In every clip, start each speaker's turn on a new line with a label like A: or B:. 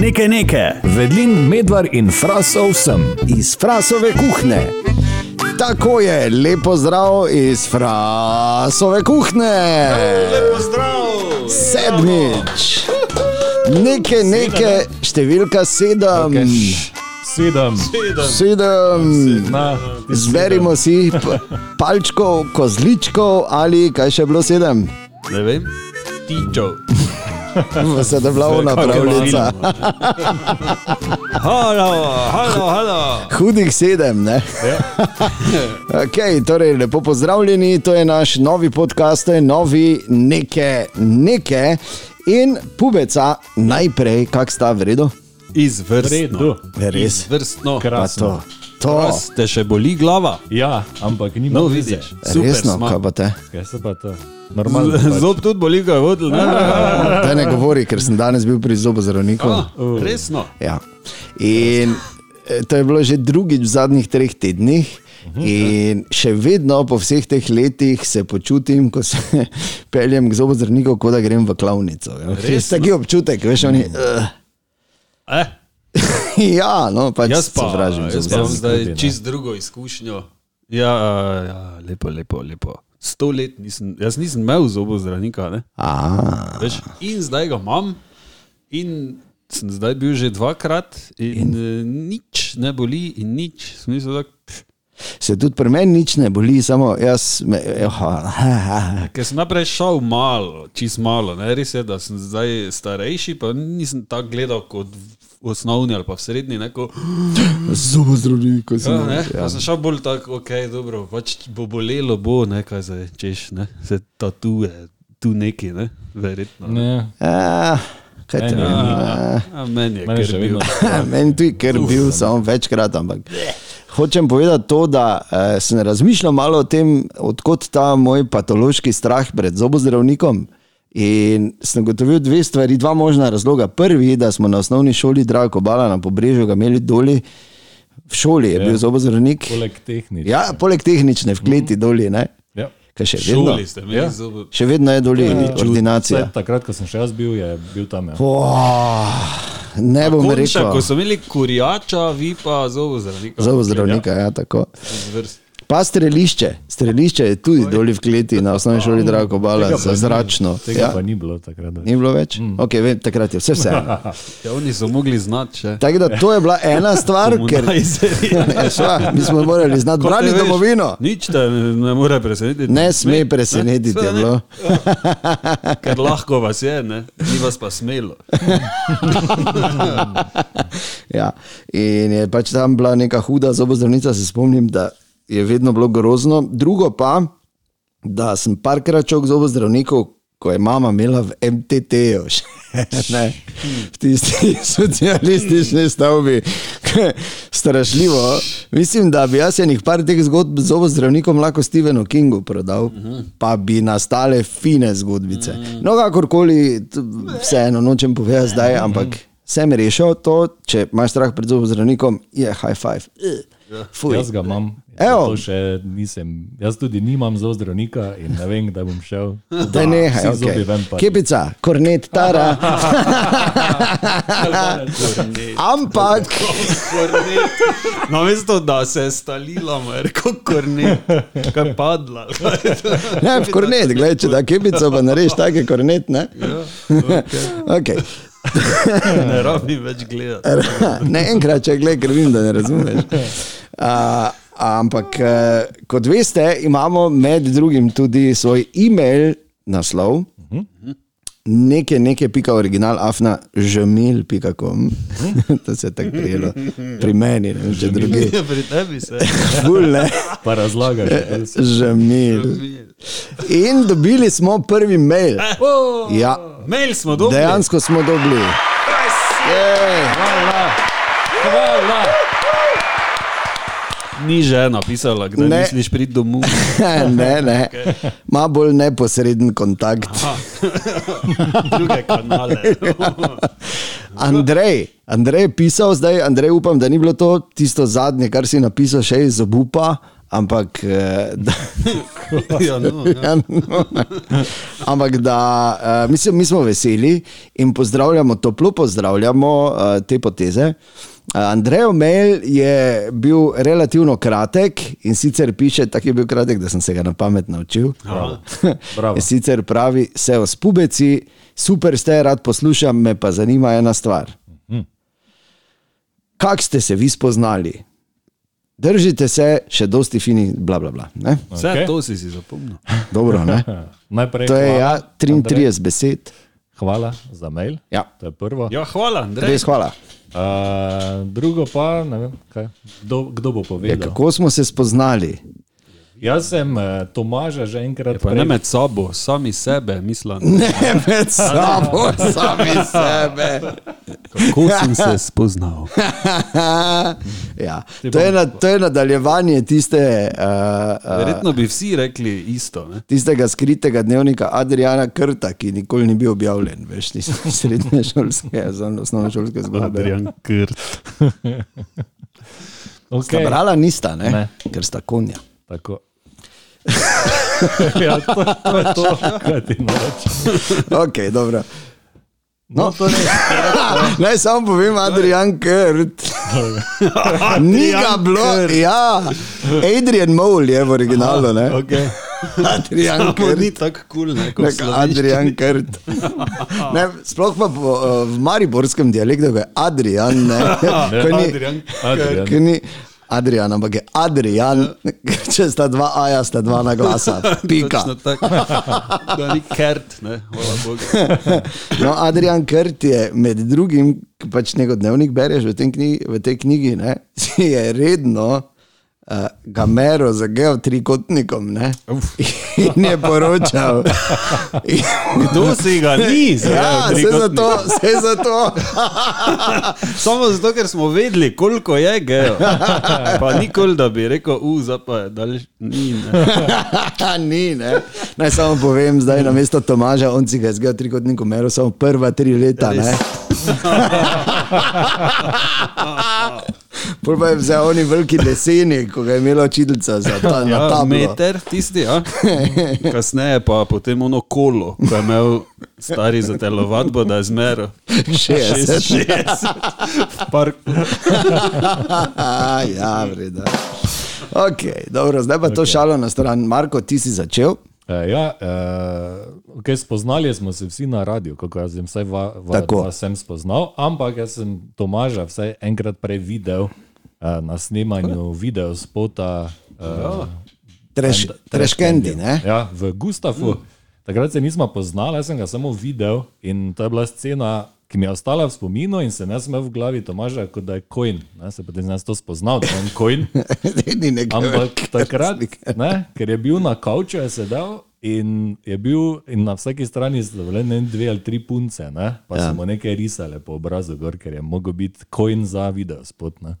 A: Nekaj nekaj.
B: Vedlin, medvar in frasov sem.
C: iz Frasove kuhne. Tako je, lepo zdrav iz Frasove kuhne.
D: Zdrav!
C: Sedmič. Nekaj, nekaj, številka sedem.
B: Sedem.
C: Sedem.
B: Na,
C: Zberimo si palčkov, kozličkov ali kaj še bilo sedem.
D: Ne vem, tičo.
C: Se da bila ona pravljica.
D: Halo, halo, halo.
C: Hudih sedem, ne? okay, torej, lepo pozdravljeni, to je naš novi podcast, to je novi neke, neke. In pubeca, najprej, kak sta v redu?
D: Izvrstno.
C: Res.
D: Izvrstno.
C: Pa
B: krasno.
C: To.
D: Vas te še boli glava?
B: Ja, ampak ni
D: No,
B: no,
D: vidiš. Super
C: Resno,
D: smo.
C: kaj pa te?
B: Kaj se pa to? Normalno. Pač.
D: Zob tudi boli, ga je vodil. ne?
C: Da ne govori, ker sem danes bil pri zobozdravniku.
D: Ah, Resno.
C: Ja. In eh, to je bilo že drugič v zadnjih treh tednih. In še vedno po vseh teh letih se počutim, ko se peljem k zobozdravniku, kot da grem v klavnico. Ja. Res taki občutek, veš, oni. Uh,
D: Eh,
C: ja, no, pač
D: jaz pa,
C: sovražim
D: jaz pa imam zdaj čist drugo izkušnjo. Ja, ja, lepo, lepo, lepo. Sto let nisem, jaz nisem imel zobozdravnika. Veš, in zdaj ga imam, in sem zdaj bil že dvakrat, in, in nič ne boli, in nič. Da, pff,
C: se tudi pri meni nič ne boli, samo jaz. Me,
D: ker sem naprej šel malo, čist malo. Ne? Res je, da sem zdaj starejši, pa nisem tako gledal kot v osnovni ali pa v srednji. Neko,
C: zobozdravnik, ko sem.
D: ja, ne?
C: ja.
D: Sem šel bolj tako, ok, dobro, pač bo bolelo, bo nekaj zdaj, češ, ne? se tatuje, tu neki, ne? verjetno. Ne.
B: Ne,
C: Ja, kaj te
B: Meni
C: ja.
D: A, meni je,
B: meni
D: bil.
B: vedno.
C: Meni tudi, ker bil samo večkrat, ampak hočem povedati to, da eh, sem razmišljal malo o tem, odkot ta moj patološki strah pred zobozdravnikom. In sem gotovil dve stvari, dva možna razloga. Prvi, da smo na osnovni šoli Drago Bala na pobrežju ga imeli doli, v šoli je
B: Ja.
C: bil zobozdravnik.
B: Poleg tehnične.
C: Ja, poleg tehnične, v kleti doli, ne?
B: Ja.
C: Kaj še vedno?
B: Ja.
D: zobo.
C: Še vedno je doli ordinacija.
B: Vsaj Takrat, ko sem še jaz bil, je bil tam. Ja.
C: Oh, ne bom
D: Konča,
C: rekel.
D: ko so imeli kurjača, vi pa zobozdravnika.
C: Zobozdravnika, ja, tako.
D: Zvrst.
C: Pa strelišče, strelišče je tudi doli v kleti na osnovni šoli Drago Bala za
B: ni-
C: zračno.
B: Tega
C: Ja,
B: pa ni bilo takrat. več.
C: ni bilo več? Mm. Okay, vem, takrat je vse vseeno.
D: Ja, oni so mogli znati še.
C: Tako da to je bila ena stvar, ker. Ja, šva, mi smo morali znati braniti
D: veš,
C: domovino.
D: Nič te ne, ne more presenetiti.
C: Ne sme presenetiti
D: Sve
C: je
D: ne.
C: bilo.
D: Ker lahko vas je, ne? ni vas pa smelo.
C: Ja. In je pač tam bila neka huda zobozdravnica, se spomnim, da je vedno bilo grozno. Drugo pa, da sem parkrat šel k zobozdravniku, ko je mama imela v MTT-ju, ne, v tisti socialistični stavbi. Strašljivo. Mislim, da bi jaz enih par teh zgodb z zobozdravnikom lahko Stevenu Kingu prodal, pa bi nastale fine zgodbice. No, kakorkoli, vseeno nočem povedati zdaj, ampak sem rešil to, če imaš strah pred zobozdravnikom, je high five. Fuj.
B: Jaz ga imam.
C: Evo.
B: Še nisem, jaz tudi nimam zobozdravnika in ne vem, kdaj bom šel.
C: Da ne, okay. Kepica, kornet, tara. Ampak,
D: Na mesto, da se je stalila, rekel kornet, kaj padla.
C: ne, kornet, gledaj, če da kepico, pa narediš take kornet, ne?
D: Ja,
C: Okay.
D: ne rabi več gledati.
C: Ne enkrat, če gledaj, ker vem, da ne razumeš. Uh, ampak, uh, kot veste, imamo med drugim tudi svoj e-mail naslov. Nekaj, nekaj, pika original, afna, žemil.com. to se je tako prijelo pri meni, ne vem, če drugi.
D: Pri tebi se.
C: Ful, ne.
B: Pa razlagaš.
C: Žemil. In dobili smo prvi mail. Ja,
D: Mail smo dobili.
C: dejansko smo dobili. Jej.
B: Hvala, hvala.
D: Ni žena pisala, kdaj
C: Ne.
D: misliš priti domov.
C: ne, ne. Ma bolj neposreden kontakt.
D: Druge kanale.
C: Andrej, Andrej je pisal, zdaj Andrej upam, da ni bilo to tisto zadnje, kar si napisal še iz obupa, ampak, eh, da,
D: Ja, no, ja.
C: ja, no, ampak da uh, mislim, mi smo veseli in pozdravljamo, toplo pozdravljamo uh, te poteze. Uh, Andrej Omejl je bil relativno kratek in sicer piše, tako je bil kratek, da sem se ga na pamet naučil.
B: Bravo. Bravo.
C: In sicer pravi, se o spubeci, super ste, rad poslušam, me pa zanima ena stvar. Kak ste se vi spoznali? Držite se, še dosti fini, bla bla bla. Ne?
D: Vse okay. to si si zapomnil.
C: Dobro, ne?
B: Najprej
C: To je
B: hvala,
C: ja,
B: Andrej.
C: 33 besed.
B: Hvala za mail.
C: Ja,
B: To je prvo.
D: Ja, hvala, Andrej.
C: res hvala.
B: Uh, drugo pa, ne vem, kaj, kdo, kdo bo
C: Ja,
B: povedal.
C: kako smo se spoznali?
B: Jaz sem uh, Tomaža že enkrat
D: Pa ne
B: prej-
D: med sabo, sami sebe, mislim.
C: Ne med sabo, sami sebe.
D: Kako sem se spoznal?
C: ja, to, je na, to je nadaljevanje tiste, uh, uh,
D: Verjetno bi vsi rekli isto. Ne?
C: tistega skritega dnevnika Adriana Krta, ki nikoli ni bil objavljen, veš, tiste srednje šolske, osnovne šolske zgodbe.
D: Adrian Krt.
C: Sta
B: Okay.
C: brala nista, ne?
B: Ne.
C: ker sta konja.
B: Tako. ja, to, to je to, kar ti nočem.
C: Ok, dobro.
B: No, torej,
C: Naj samo povem, Adrian Krt. Ni ga bilo, ja. Adrian Mole je v originalu, ne?
D: Okay.
C: Adrian Krt.
D: ni tako kul, cool, kot
C: Nek Adrian Krt. Ne, sploh pa po, uh, v mariborskem dialektu je Adrian, ne. Ko ni,
D: Adrian
B: Adrian.
C: ni Adrian, ampak je Adrian, če sta dva aja, sta dva na glasa. Pika.
D: Da ni Kert, ne, hvala Bogu.
C: No, Adrian Krt je med drugim, pač njegov dnevnik bereš v, knjigi, v tej knjigi, ne, si je redno uh, ga meril z geotrikotnikom ne, in je poročal.
D: Kdo si ga ni?
C: ja, vse zato, vse zato.
D: Samo zato, ker smo vedeli, koliko je geo. Pa nikoli, da bi rekel, u, zdaj pa je daljši. Ni, ne.
C: Ni, ne. Naj samo povem, zdaj na mesto Tomaža, on si ga je z geotrikotnikom meril samo prva tri leta. Pol pa je vzel oni veliki leseni, ko ga je imela učiteljica za ta
D: Ja,
C: tablo.
D: meter, tisti, ja. Kasneje pa potem ono kolo, ko je imel stari za telovadbo, da je zmeral.
C: 60.
D: 60. V parku.
C: ja, vreda. Ok, dobro, zdaj pa to okay. šalo na stran. Marko, ti si začel.
B: Uh, ja, uh, okay, spoznali smo se vsi na radiju, kako jaz sem vsaj va, va, vas sem spoznal, ampak jaz sem Tomaža vsaj enkrat prej videl uh, na snemanju videospota uh,
C: Treš, treškendi, ne?
B: ja, v Gustavu. Takrat se nismo poznali, jaz sem ga samo videl in to je bila scena, ki mi je ostala v spominu in se ne sme v glavi Tomaža, kot da je coin. Ne, se potem sem jaz to spoznal, da je on coin. Ampak takrat, ne, ker je bil na kavču, je sedel in je bil in na vsaki strani so bile ne dve ali tri punce, ne, pa ja. so mu nekaj risale po obrazu, gor, ker je mogel biti coin za video spot. Ne.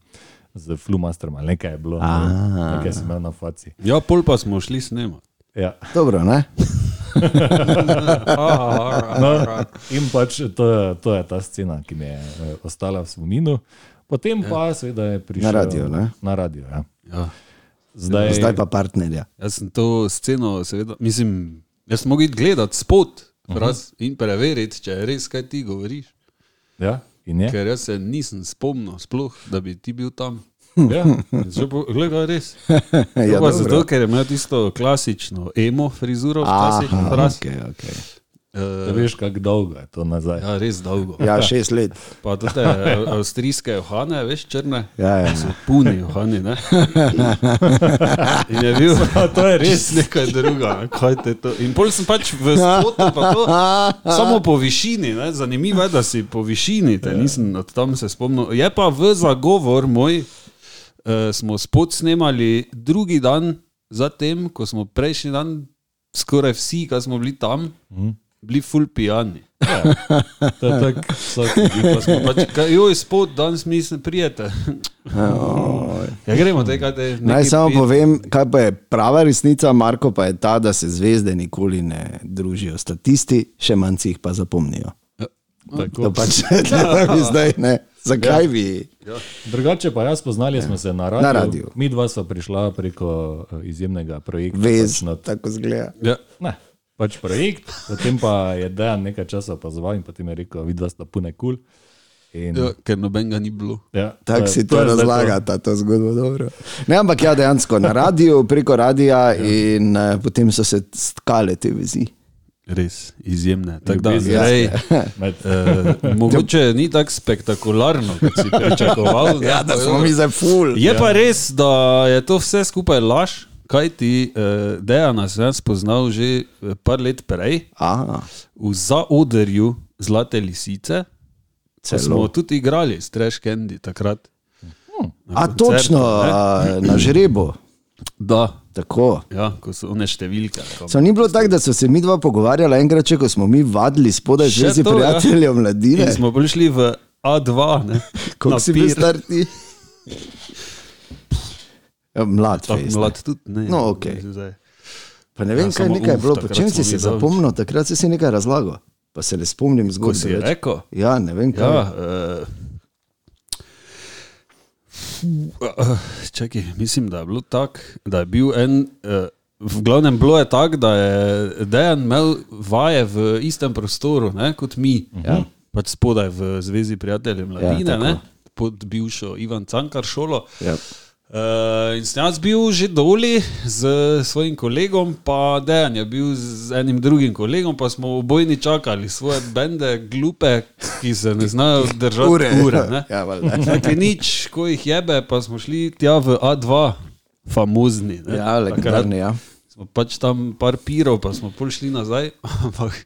B: Z flumasterom ali nekaj je bilo, ne, nekaj sem imel na faci.
D: Ja, pol pa smo šli snemati.
B: Ja.
C: Dobro, ne?
B: No, in pač to, to je ta scena, ki mi je eh, ostala v spominu. Potem pa seveda je prišel
C: Na radio, ne?
B: Na radio, ja.
D: Ja.
B: Zdaj,
C: Zdaj pa partnerja.
D: Jaz sem to sceno, seveda, mislim, jaz sem mogel gledati spot raz, in preveriti, če je res, kaj ti govoriš.
B: ja.
D: Ker jaz se nisem spomnil, sploh, da bi ti bil tam.
B: Ja.
D: Gledaj, res.
C: Ja,
D: Ja, pa zato, ker je imel tisto klasično emo frizuro,
C: Aha,
D: fraz.
C: okay, okay.
D: Uh,
B: veš, kako dolgo je to nazaj.
D: ja, res dolgo.
C: Ja, šest let.
D: Pa tudi avstrijske johane, veš, črne.
C: Ja, ja.
D: So puni johani, ne? In je bil
B: to je res.
D: nekaj druga, kaj te to. In pol sem pač v spotu, pa to samo po višini, ne? zanimivo je, da si po višini, te nisem od tam se spomnil. Je pa v zagovor moj, uh, smo spot snemali drugi dan, zatem, ko smo prejšnji dan, skoraj vsi, ki smo bili tam, bili full pijani.
B: To je tako vsak.
D: Pa smo pač, kaj, joj, spot, danes mi se prijete. Ja, gremo, te, kaj te.
C: Naj samo
D: pijet-
C: povem, kaj pa je prava resnica, Marko, pa je ta, da se zvezde nikoli ne družijo. Statisti, še manj si jih pa zapomnijo.
B: Tako.
C: To pač to bi zdaj ne. Zakaj bi?
B: Drugače pa jaz poznali smo se na radiju.
C: Na radiju.
B: Mi dva sva prišla preko eh, izjemnega projekta.
C: Vez,
B: pač na-
C: tako zgleda.
D: Ja.
B: Ne, pač projekt, potem pa je Dejan nekaj časa opazoval in potem je rekel, vidva sta pune kul. In,
D: Ja, ker nobenega ni bilo.
B: ja,
C: Tako si to
B: je zdaj
C: razlagata, to zgodbo dobro. Ne, ampak ja, dejansko na radiju, preko radija in uh, potem so se stkale te vezi.
D: Res, izjemne. Tako da, zdaj,
B: Med,
D: uh, mogoče ni tako spektakularno, kot si pričakoval. ne.
C: Ja, da smo mi zdaj ful.
D: Je pa res, da je to vse skupaj laž, kaj ti uh, Dejana sem jaz spoznal že eh, par let prej
C: Aha,
D: v zaodrju Zlate lisice. Smo tudi igrali s Trash Candy takrat. Na
C: A
D: koncertu,
C: točno,
D: ne?
C: na žrebu.
D: Da,
C: Tako.
D: ja, ko so one številke.
C: So ni bilo tako, da so se mi dva pogovarjala enkrat, če ko smo mi vadili spodaj
D: Še
C: zvezi
D: to, ja.
C: mladine.
D: In smo prišli v A2, ne?
C: Koliko
D: na
C: si bil star ti? Ja, Mlad, fejst.
D: mlad tudi ne.
C: No, okej.
D: Zdaj.
C: Pa ne vem,
D: Ja,
C: kaj
D: samo
C: nekaj je
D: uf,
C: bilo, po čem si
D: daleč.
C: zapomnil, takrat si si nekaj razlagal. Pa se ne spomnim
D: Ko
C: zgodbe.
D: si
C: več.
D: rekel?
C: Ja, ne vem kaj.
D: Ja, uh, čakaj, mislim, da je bilo tako, da je bil en. Uh, V glavnem bilo je tako, da je Dejan imel vaje v istem prostoru ne, kot mi, ja. pač spodaj v Zvezi prijateljev mladine,
C: tako.
D: ja, pod bivšo Ivan Cankar šolo.
C: Ja.
D: Uh, in sem jaz bil že doli z svojim kolegom, pa Dejan je bil z enim drugim kolegom, pa smo obojni čakali svoje bende, glupe, ki se ne znajo držati
C: Ure.
D: ure ne.
C: Ja, valjda.
D: Tako nič, ko jih jebe, pa smo šli tja v A2, famozni. Ne,
C: Ja, legendarni, ja.
D: Smo pač tam par pirov, pa smo pol šli nazaj. Ampak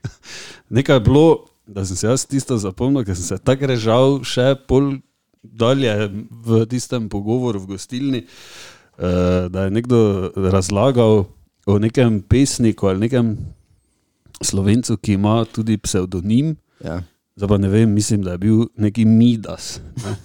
D: nekaj je bilo, da sem se jaz tisto zapomnil, ker sem se tako režal še pol dalje v tistem pogovoru v gostilni, eh, da je nekdo razlagal o nekem pesniku ali nekem slovencu, ki ima tudi psevdonim.
C: Ja.
D: Zdaj pa ne vem, mislim, da je bil neki Midas. Ne?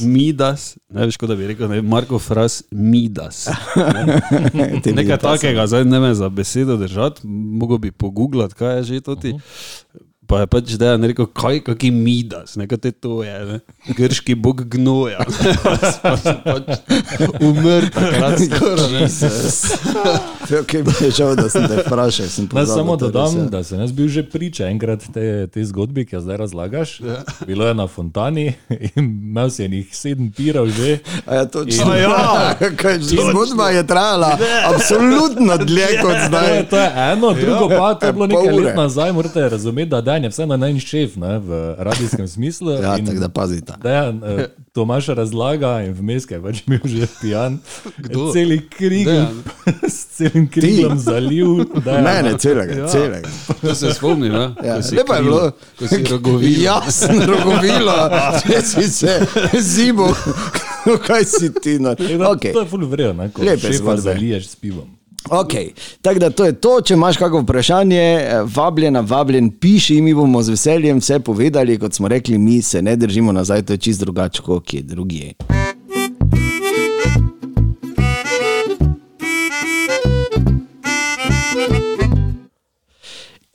D: Midas, ne veš, kot da bi rekel, ne, Marko Fras, Midas. Ne? Nekaj takega, zdaj ne me za besedo držati, mogo bi pogooglati, kaj je že to ti. Pa je pač dejan rekel, kaj, kaki Midas, nekaj te to je, ne? grški bog gnoja. Pač umrl takrat. skoraj, ne.
C: Ok, mi je žal, da sem te vprašal. sem pozabil,
B: samo
C: to res,
B: dodam,
C: ja.
B: da sem jaz bil že priča enkrat te, te zgodbi, ki jo zdaj razlagaš.
C: Ja.
B: Bilo je na Fontani in imel si enih sedem pirov že.
C: A ja, točno.
B: In-
C: Ja, kaj, zgodba je trajala absolutno dlje kot
B: To je,
C: zdaj.
B: to je eno, drugo pa to je bilo
C: Ja. Pol
B: nekaj
C: ure.
B: let nazaj, morate razumeti, da Dan je vseeno najn šef ne, v radijskem smislu.
C: Ja,
B: in
C: tako da pazite.
B: Dejan, eh, Tomaš razlaga in vmes je pač bil že pijan.
D: Kdo?
B: Celi
D: Dejan.
B: s celim krigom zalil. Dejana.
C: Ne, ne, celega, ja. celega.
D: To se spomnim, ja?
C: Ja,
D: si
C: lepo je bilo.
D: Ko si rogovil.
C: Jasno, rogovilo, če si se zimo, kaj si ti. No.
B: Tako da
C: Okay.
B: To je full vrejo, ne, ko
C: Lepe
B: šefa
C: zgodbe.
B: zaliješ s pivom.
C: Okay. Tako da to je to, če imaš kakšno vprašanje, eh, vabljena, vabljen, piši, mi bomo z veseljem vse povedali. Kot smo rekli, mi se ne držimo nazaj, to je čist drugače, kot je drugje.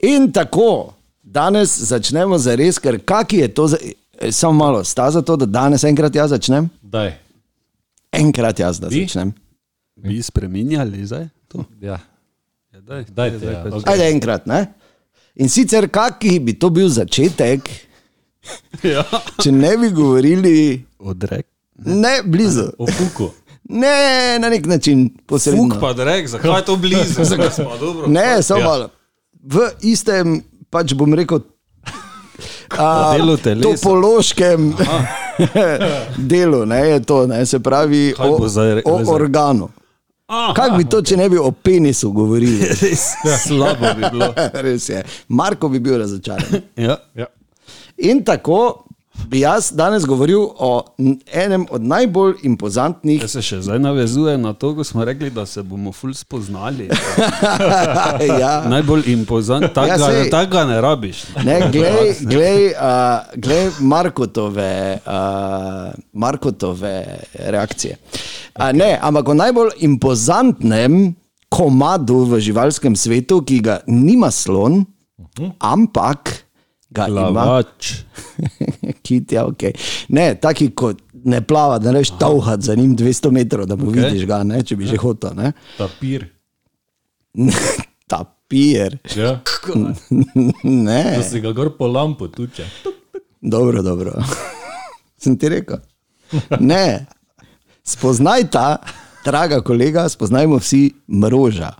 C: In tako, danes začnemo za res, ker kaki je to, za, eh, samo malo, sta za to, da danes enkrat jaz začnem?
B: Daj.
C: Enkrat jaz da
B: Vi?
C: začnem.
D: Bi spremenjali zdaj? To?
B: Ja.
D: Ja, daj,
B: Dajte,
D: zdaj
B: ja, okej.
C: Ajde enkrat, ne? In sicer, kaki bi to bil začetek,
D: Ja.
C: če ne bi govorili,
D: Odrek.
C: ne blizu,
B: O fuku.
C: ne na nek način posredno.
D: Fuk pa drek, zakaj je to blizu? Zakaj smo dobro?
C: Ne, samo
B: Ja.
C: malo. V istem, pač bom rekel, a,
D: delu telesa.
C: topološkem delu, ne, je to, ne, se pravi
D: Kaj
C: o, o organu. Kaj bi to, če ne bi o penisu govorili?
D: res slabo bi bilo.
C: Res je. Marko bi bil razočaran.
D: Ja.
B: Ja.
C: In tako bi jaz danes govoril o enem od najbolj impozantnih.
D: Jaz se še zdaj navezuje na to, ko smo rekli, da se bomo ful spoznali.
C: ja.
D: Najbolj impozant,
C: Ja,
D: tako
C: sej.
D: ja, ga ne rabiš.
C: Ne, glej, glej, uh, glej Markotove, uh, Markotove reakcije. Uh, ne, ampak o najbolj impozantnem komadu v živalskem svetu, ki ga nima slon, ampak ga ima,
D: Lavač.
C: ki hit, ja, ok. Ne, taki, ko ne plava, da ne veš tauhat za njim 200 metrov, da mu okay. vidiš ga, ne, če bi že hotel. Ne.
B: Tapir.
C: Tapir.
B: Ja.
C: Ne.
B: Da si ga gor po lampu tuče.
C: Dobro, dobro. Sem ti rekel. Ne, spoznaj ta, draga kolega, spoznajmo vsi mroža.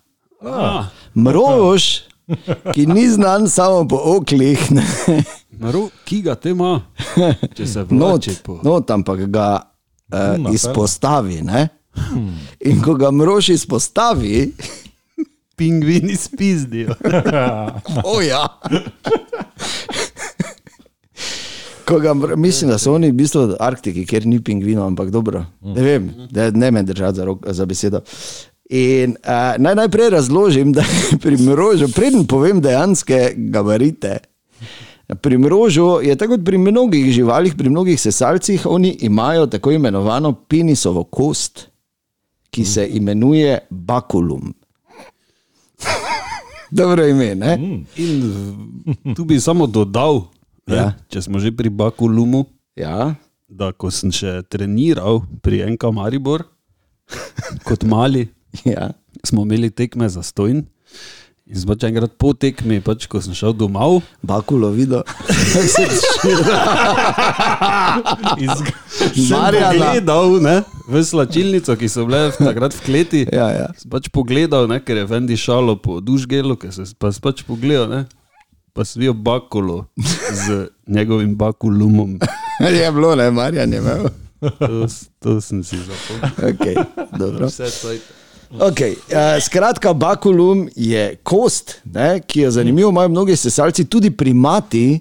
D: Ah,
C: Mrož, ki ni znan samo po oklih.
D: Naru, ki ga te ima, če se vlači po.
C: not, ampak ga uh, izpostavi. Ne? In ko ga mrož izpostavi,
D: Pingvini spizdijo.
C: oja. Ko ga, mr- mislim, da so oni v bistvu v Arktiki, kjer ni pingvinov, ampak dobro. Ne vem, da ne me držati za, rok, za besedo. In uh, naj najprej razložim, da pri mrožu, preden povem dejanske gabarite. Pri mrožu je tako kot pri mnogih živalih, pri mnogih sesalcih, oni imajo tako imenovano penisovo kost, ki se imenuje bakulum. Dobro ime, ne?
D: In v- tu bi samo dodal, ne,
C: Ja.
D: če smo že pri Bakulumu,
C: Ja,
D: da ko sem še treniral pri NK Maribor, kot mali,
C: ja.
D: smo imeli tekme za stojn. In zdaj, če enkrat po tekmi, pač, ko sem šel domov,
C: bakulo videl.
D: sem
C: Marjana.
D: pogledal ne, v slačilnico, ki so bile takrat v kleti.
C: Ja, ja.
D: Sem pač pogledal, ne, ker je Vendi šalo po dušgelu, ker se pa sem pač pogledal, ne, pa svijo bakulo z njegovim bakulumom.
C: je bilo, ne, Marjan je imel.
D: To, to sem si zapomnil.
C: Okay, dobro.
D: Vse to je.
C: Okay, uh, skratka, bakulum je kost, ne, ki jo zanimivo imajo mnogi sesalci, tudi primati,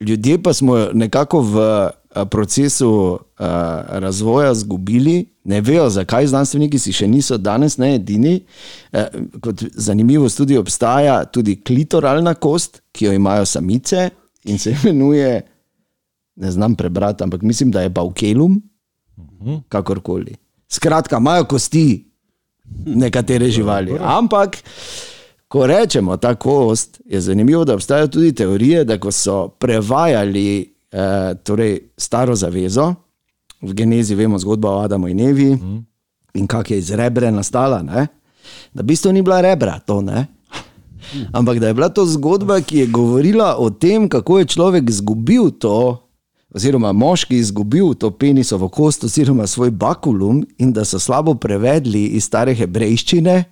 C: ljudje pa smo nekako v procesu uh, razvoja izgubili. Ne vejo, zakaj znanstveniki si še niso danes ne edini. Eh, kot zanimivost tudi obstaja tudi klitoralna kost, ki jo imajo samice in se imenuje, ne znam prebrati, ampak mislim, da je baukelum, kakorkoli. Skratka, imajo kosti nekatere živali. Ampak, ko rečemo ta kost, je zanimivo, da obstajajo tudi teorije, da ko so prevajali eh, torej staro zavezo, v genezi vemo zgodbo o Adamu in Evi in kako je iz rebre nastala, ne? da v bistvu ni bila rebra to. Ne? Ampak da je bila to zgodba, ki je govorila o tem, kako je človek izgubil to, oziroma moški izgubil to penisovo kost, oziroma svoj bakulum, in da so slabo prevedli iz stare hebrejščine,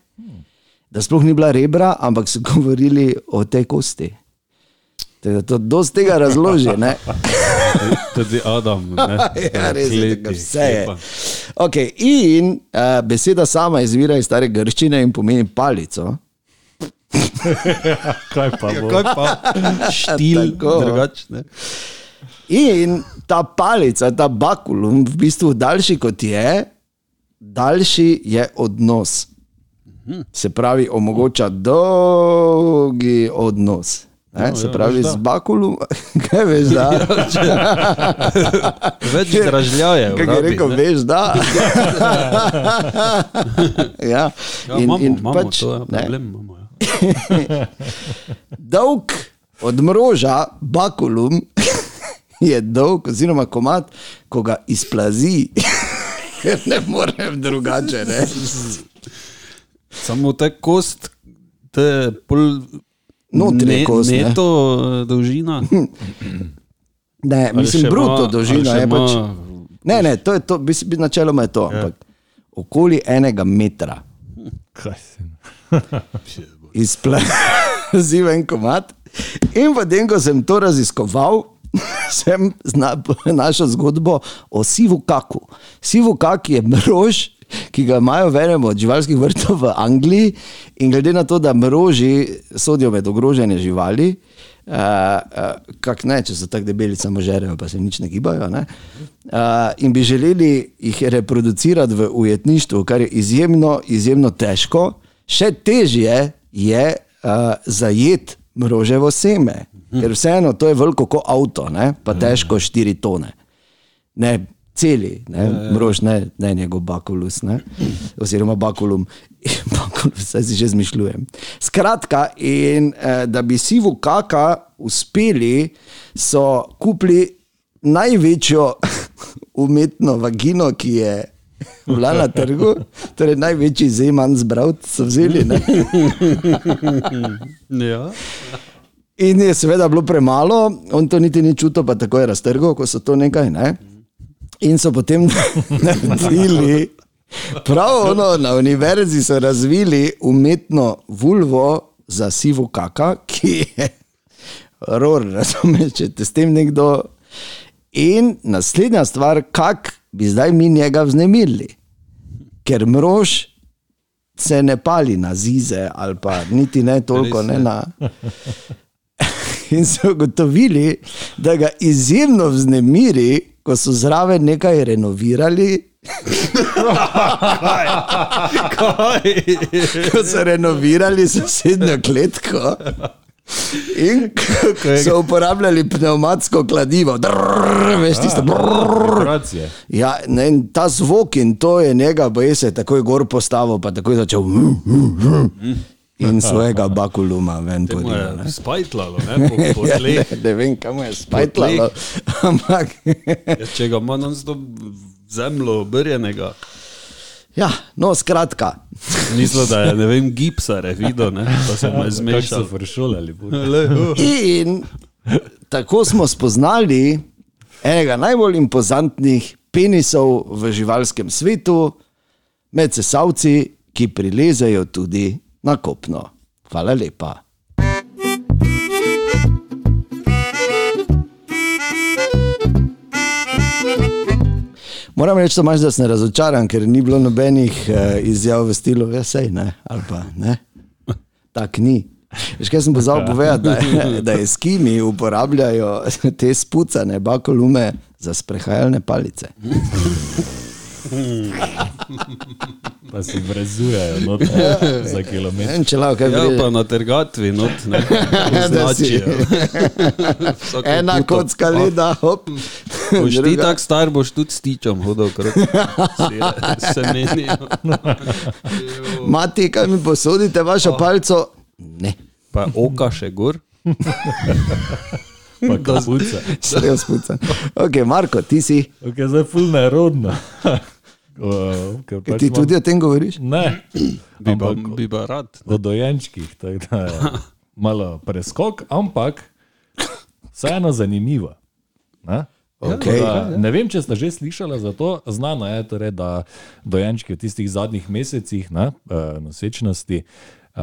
C: da sploh ni bila rebra, ampak so govorili o tej kosti. Tako da To dosti tega razloži. ne.
D: Tudi Adam. Ne,
C: Ja, res je, tako vse je. Okay, in uh, beseda sama izvira iz stare grščine in pomeni palico.
B: Kaj pa bo?
D: Kaj pa štil, drugačne.
C: In ta palica, ta bakulum, v bistvu daljši kot je, daljši je odnos. Se pravi, omogoča dolgi odnos. Ne, se pravi, z bakulum, kaj veš, da.
D: Več dražljaje.
C: Kaj je rekel, veš, da. ja,
D: Ja, in, imamo, in imamo pač, to, ja,
C: ne,
D: problem imamo. Ja.
C: dolg od mroža, bakulum, je dolg, oziroma komat, ko ga izplazi, ker ne morem drugače. Ne?
D: Samo te kost, te pol.
C: Notri je kost, ne.
D: Neto eh, dolžina.
C: Ne, mislim, bruto
D: ima-
C: dolžina je pač. Ne, ne, to je to, bi bil načeloma je to, ampak okoli enega metra
B: Kaj si?
C: izplazi en komat. In potem, ko sem to raziskoval, sem našel zgodbo o sivu kaku. Sivu kak je mrož, ki ga imajo v enem od živalskih vrtov v Angliji, in glede na to, da mroži sodijo med ogrožene živali. Uh, uh, kak ne, če so tako debeli, samo žerejo, pa se nič ne gibajo. Ne? Uh, in bi želeli jih reproducirati v ujetništvu, kar je izjemno, izjemno težko. Še težje je uh, zajet mroževo seme, ker vseeno to je veliko kot avto, ne? pa težko 4 tone. Ne, celi, ne, mrož, ne, ne njegov bakulus, ne, oziroma bakulum. Bakulus, saj si že zmišljujem. Skratka, in eh, da bi sivu kaka uspeli, so kupili največjo umetno vagino, ki je bila na trgu, torej največji zeman zbral, so vzeli.
D: Ja.
C: In je seveda bilo premalo, on to niti ni čutil, pa tako je raztrgal, ko so to nekaj. Ne? In so potem naredili, prav ono, na univerzi so razvili umetno vulvo za sivo kaka, ki je ror, razumeš, če te s tem nekdo. In naslednja stvar, kak bi zdaj mi njega vznemirili, ker mrož se ne pali na zize ali pa niti ne toliko ne na. In so ugotovili, da ga izjemno vznemiri, ko so zraven nekaj renovirali.
D: Kaj?
C: Ko so renovirali sosednjo kletko. In so uporabljali pneumatsko kladivo, drrr, veš, tisto. brrr.
B: Vibracije.
C: Ja, ne, in ta zvok in to je njega, boje se takoj gor postavil, pa takoj začel. hm, hm, hm, In svojega bakuluma ven
D: Mu
C: porinil.
D: je spajtlalo, ne, po, po
C: Ja, ne, ne vem, kam je spajtlalo. Ampak.
D: Ja, Če ga ima non stop zemljo obrjenega.
C: Ja, no, skratka.
D: Mislim, da je, ne vem, gipsare videl, ne, pa se mu je
B: Kako so
D: zmešal.
B: prešolali.
C: In tako smo spoznali enega najbolj impozantnih penisov v živalskem svetu, med sesalci, ki prilezejo tudi na kopno. Hvala lepa. Moram reči, Tomaž, da sem razočaran, ker ni bilo nobenih eh, izjav v stilu, ja, sej ne, ali pa ne. Tak ni. Veš, kaj sem pozabil povedati, da, je- da eskimi uporabljajo te spucane bakolume za sprehajalne palice.
B: Pa si brezujejo not, za
C: Ne
B: kilometre.
C: vem, če lahko kaj
D: Ja,
C: pride.
D: pa na trgatvi, not, ne. Vsako
C: Ena
D: puto.
C: kocka leda, hop.
D: Boš ti tak star, boš tudi s tičom hodil. Si- Se menijo.
C: Mati, kaj mi posodite, vašo palico? Ne,
D: Pa oka še gor.
B: Pa kapuca.
C: srejo spucan. Ok, Marko, ti si.
B: Ok, zdaj ful nerodno. Ker pač
C: Ti
B: imam-
C: tudi o tem govoriš?
B: Ne,
D: Bi pa,
B: ampak
D: bi pa rad.
B: o dojenčkih, tako da je malo preskok, ampak vseeno zanimivo. Ne?
C: Okej.
B: Tako da Ne vem, če ste že slišali za to. Znano je, torej, da dojenčki v tistih zadnjih mesecih ne, eh, nosečnosti uh,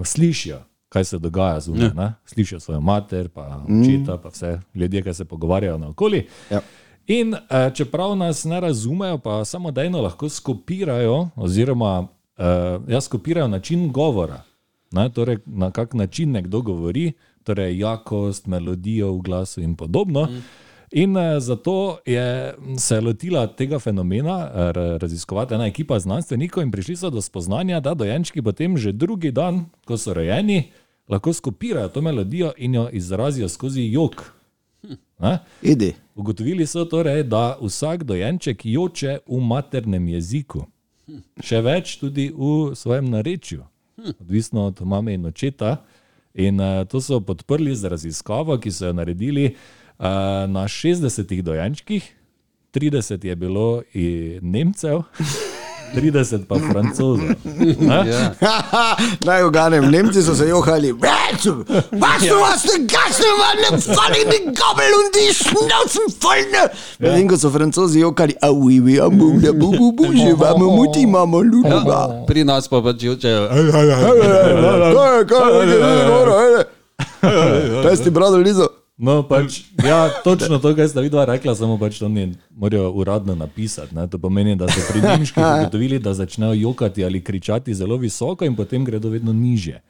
B: slišijo, kaj se dogaja zunaj. ne. Slišijo svojo mater, pa očeta, pa vse ljudje, ki se pogovarjajo naokoli.
C: Ja.
B: In eh, čeprav nas ne razumejo, pa samodejno lahko skopirajo, oziroma eh, ja, skopirajo način govora. Ne, torej, na kak način nekdo govori, torej jakost, melodijo v glasu in podobno. Mm. In eh, zato je se lotila tega fenomena ra- raziskovati ena ekipa znanstvenikov in prišli so do spoznanja, da dojenčki potem že drugi dan, ko so rojeni, lahko skopirajo to melodijo in jo izrazijo skozi jok. Ugotovili so torej, da vsak dojenček joče v maternem jeziku, še več tudi v svojem narečju, odvisno od mame in očeta. In uh, to so podprli z raziskavo, ki so jo naredili uh, na 60 dojenčkih, 30 je bilo i Nemcev, 30 pa Francozov. Ne?
D: Ja.
C: Naj uganem, Nemci so se johali. Was du hast den Gassen, meine fallen die Gabel und die Schnauzen voll. ne?" Medtem ko so francozi jokali, a oui, oui, a bu, da bu, bu, bu, že imamo muti, imamo ljuba.
D: Pri nas pa pač jočejo.
C: Kaj, kaj, kaj, Pesti brado Lizo.
B: No, pač, ja, točno to, kar sta vidva rekla, samo pač to ne morajo uradno napisati. Ne? To pomeni, da so pri nemških ugotovili, da začnejo jokati ali kričati zelo visoko in potem gredo vedno niže.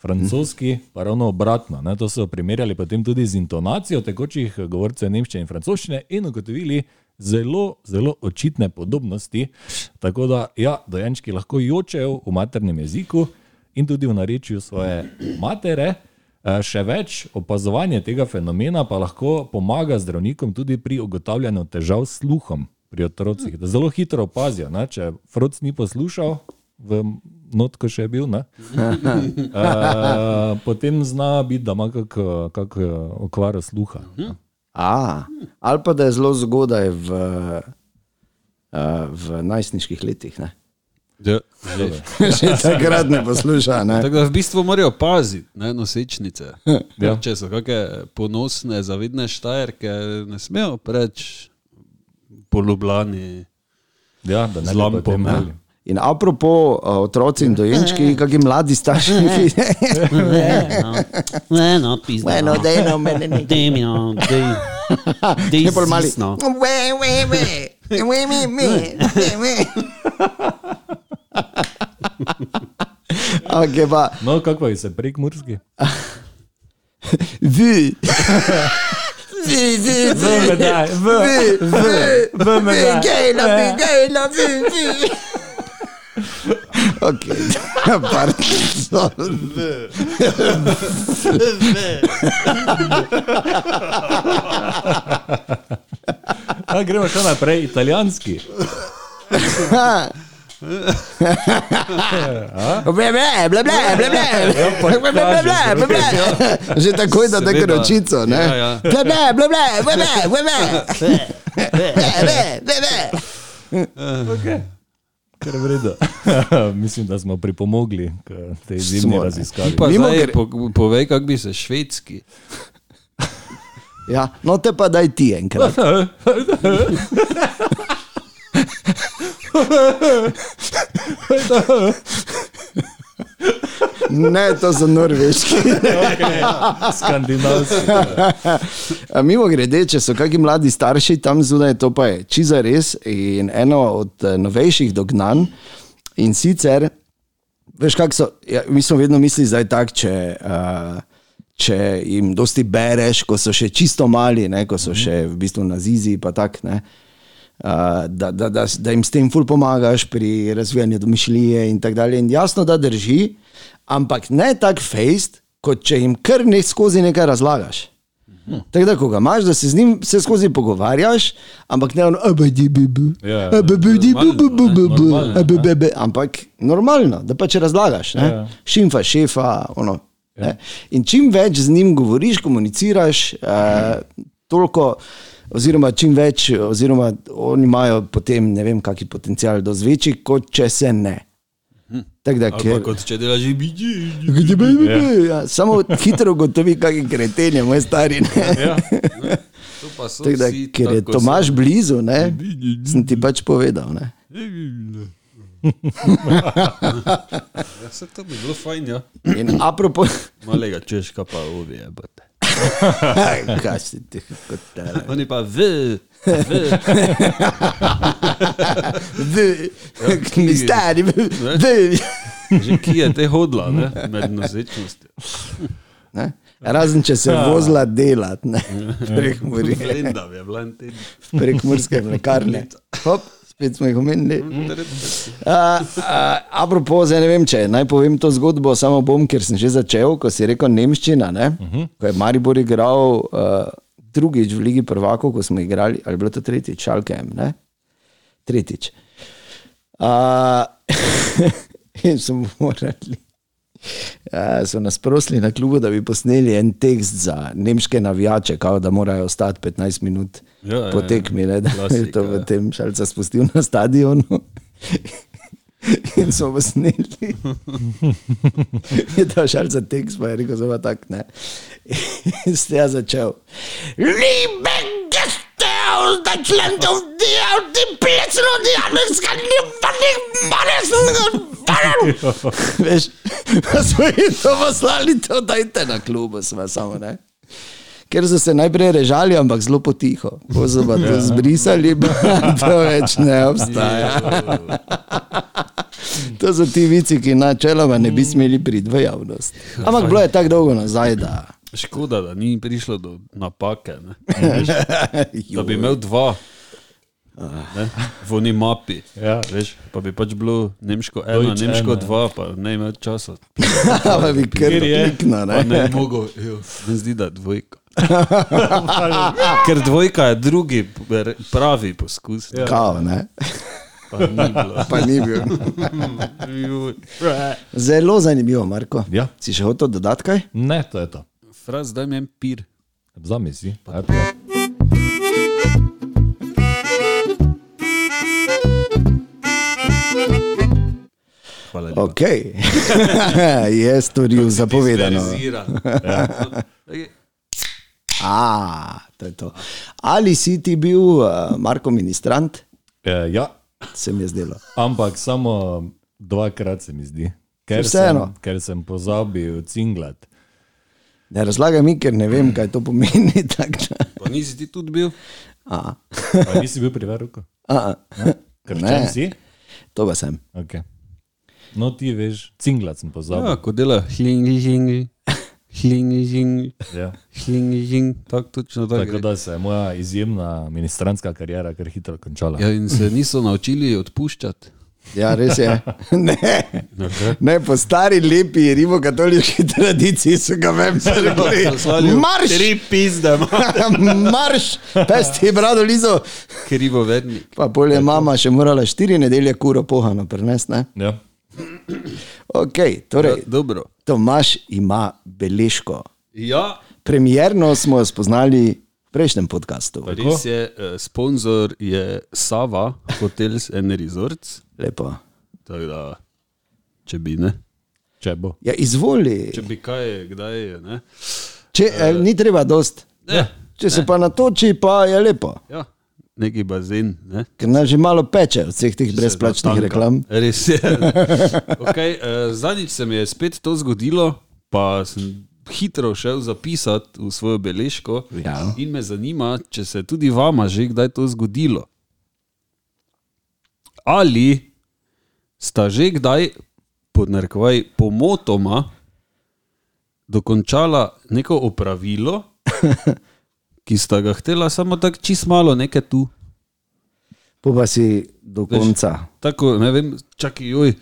B: Francoski pa ravno obratno. Ne? To so primerjali potem tudi z intonacijo tekočih govorcev nemščine in francoščine in ugotovili zelo, zelo očitne podobnosti. Tako da, ja, dojenčki lahko jočejo v maternem jeziku in tudi v narečju svoje matere. Eh, Še več, opazovanje tega fenomena pa lahko pomaga zdravnikom tudi pri ugotavljanju težav s sluhom pri otrocih. Da zelo hitro opazijo, ne? če Froc ni poslušal, v notko še je bil, ne? uh, potem zna biti, da ima kak, kak okvaro sluha. ne.
C: A, ali pa da je zelo zgodaj v, uh, v najstniških letih. Ne?
D: Ja, že.
C: Že takrat ne posluša. Ne?
D: Tako da v bistvu morajo paziti, ne, nosečnice.
B: Ja.
D: Če so kakšne ponosne, zavidne štajerke, ne smejo preč polubljani.
B: Ja, da ne
D: Z
B: bi
D: lampom,
B: potem
D: ja.
B: imeli.
C: In apropo uh, otroci in dojenčki, kakšni mladi starši.
A: Ne, no, pizda.
C: Bueno,
A: no.
C: dej no, mene ne.
A: Dej mi, no, dej. Dej
C: Je bolj mali.
A: sisno.
C: We, we, we. We, we, we. We, we. Океј, ба.
B: Ма каква ви се брик мурски?
C: Ви. Ви, ви, ви.
B: Ви ви, ви,
C: Ви, ви.
B: Ви ви,
C: дај. ви, на ви, геј на ви,
B: ви. Okej, bardzo. А, грема
C: што напре, италијански. Ble, ble, ble. Že takoj da tako ročico, ne?
D: Ja, ja.
C: Ble, ble.
B: Okay. Ker je vredno. Mislim, da smo pripomogli k tej
C: ne.
B: raziskavi.
D: Pa
C: Mimo
D: zdaj
C: gre-
D: po, povej, kako bi se švedski.
C: Ja, no te pa daj ti enkrat. Ne, to so norveški.
B: Skandinavski.
C: A Mimo grede, če so kakšni mladi starši tam zunaj, to pa je čiza res. In eno od eh, novejših dognanj in sicer, veš, kako so, ja, mi smo vedno mislili, da je tako, če, uh, če jim dosti bereš, ko so še čisto mali, ne, ko so še v bistvu na zizi, pa tako. Ne, Uh, da, da, da, da jim s tem ful pomagaš pri razvijanju domišljije in tako dalje. In jasno, da drži, ampak ne tako fejst, kot če jim kar ne skozi nekaj razlagaš. Tako da, ko ga imaš, da se z njim vse skozi pogovarjaš, ampak ne ono, abadi, bibi,
B: Ja, ne.
C: bibi, ampak normalno, da pač razlagaš. ne.
B: Ja.
C: Šimfa, šefa, ono. ne. In čim več z njim govoriš, komuniciraš, uh, toliko. Oziroma, čim več, oziroma oni imajo potem ne vem, kakšen potencial do zvečji, kot če se ne. Tako da,
D: Ali pa
C: ker,
D: kot če delaš že biti.
C: ja, samo hitro ugotovi, kakšen kreten je moj stari.
B: Ja.
D: So
C: Tako da, ker je Tomaš blizu, ne, sem ti pač povedal. Ne.
D: Ja, se to bi bilo fajn, ja.
C: In apropo,
D: Malega češka pa ovije.
C: kaj si ti kot tele.
D: Oni pa v, v.
C: Mi stari, v.
D: Že ki je te hodila, ne? med nosečnostjo.
C: Ne? Razen če se vozila delat, ne, prek Muri,
D: Glenda je bila en teden.
C: prek Murske mlekarne. Hop, spet smo jih omenili. Uh, uh, apropo, zdaj ne vem, če naj povem to zgodbo, samo bom, ker sem že začel, ko si rekel Nemščina, ne? uh -huh. ko je Maribor igral uh, drugič v Ligi prvakov, ko smo igrali, ali bilo to tretjič, Šalkem, ne? Tretjič. Uh, in smo morali. Uh, so nas prosili na klubu, da bi posneli en tekst za nemške navijače, kao, da morajo ostati 15 minut
D: Ja, ja,
C: po
D: ja.
C: tekmi, ne, da je
D: Klasika,
C: to v
D: ja.
C: tem šalca spustil na stadionu. In smo posneli. Je to šalca tekst, pa je rekel, zelo tak, ne. In ste ja začel. Liebe Gäste aus Deutschland und die auf die Plätze und die Amerikaner, Veš, pa smo jim to poslali, to dajte na klubu, smo samo ne. Ker so se najprej režali, ampak zelo potiho. Ko so pa to zbrisali, pa to več ne obstaja. To so ti vici, ki načeloma ne bi smeli priti v javnost. Ampak bilo je tako dolgo nazaj, da.
D: Škoda, da ni prišlo do napake. Ne? Da bi imel dva. Ne? V oni mapi.
B: Ja.
D: Veš, pa bi pač bilo nemško eno,
B: Deutsch
D: nemško
B: ena.
D: dva, pa ne imel časa.
C: Pa bi kar
D: Pa
C: ne.
D: ne bi mogel, ne zdi, da je dvojka. Ker dvojka je drugi pravi poskus. Ja.
C: Kao, ne.
D: Pa ni bilo.
C: Pa ni bil. Zelo zanimivo, Marko.
B: Ja.
C: Si še hotel dodati kaj?
B: Ne, to je to.
D: Fraz, zdaj mi en pir.
B: Zamisli. Hvala lepa.
C: Okay. je storil zapovedano.
D: ja.
C: A, to je to. Ali si ti bil, uh, Marko, ministrant?
B: E, ja.
C: Se mi je zdelo.
B: Ampak samo dvakrat se mi zdi. Ker, sem, ker sem pozabil cinglat.
C: Ne razlagaj mi, ker ne vem, kaj to pomeni.
D: Pa nisi ti tudi bil?
C: A,
B: Pa nisi bil pri veruku?
C: a, a.
B: Krščan si?
C: To pa sem.
B: Okay. No, ti veš, cinglat sem
D: Ja,
B: pozabil.
D: ko dela hlingi, hlingi, hlingi, hlingi,
B: Ja.
D: hlingi, hlingi, tako točno tako.
B: Tako da se je moja izjemna ministranska karijera kar hitro končala.
D: Ja, in se niso naučili odpuščati.
C: Ja, res je. Ne, ne po stari lepi rimokatoliški tradiciji so ga vem,
D: Poslali v
C: Marš!
D: Tri pizde,
C: Marš, pesti je brado lizo.
D: krivo verni.
C: Pa pol je mama še morala štiri nedelje kuro pohano prenesti. ne?
B: Ja.
C: Ok,
D: Ja,
C: torej,
D: dobro.
C: Tomaš ima beležko.
D: Ja,
C: Premierno smo jo spoznali prejšnjem podkastu.
D: res je, eh, sponzor je Sava Hotels and Resorts.
C: Lepo.
D: Tako da, če bi ne.
B: Če bo.
C: Ja, izvoli.
D: Če bi kaj, kdaj je, ne?
C: Če, eh, ni treba dost.
D: Ne,
C: Če se pa natoči, pa je lepo.
D: ja, neki bazen, ne?
C: Ker nas že malo peče od vseh teh brezplačnih
D: natanka.
C: reklam.
D: Res je. okay, uh, zadnjič se mi je spet to zgodilo, pa sem hitro šel zapisati v svojo beležko.
C: Ja.
D: In me zanima, če se je tudi vama že kdaj to zgodilo. Ali sta že kdaj, podnarkovaj, pomotoma dokončala neko opravilo, ki sta ga htela samo tako čist malo nekaj tu.
C: Po pa si do konca.
D: Tako, ne vem, čakaj, joj,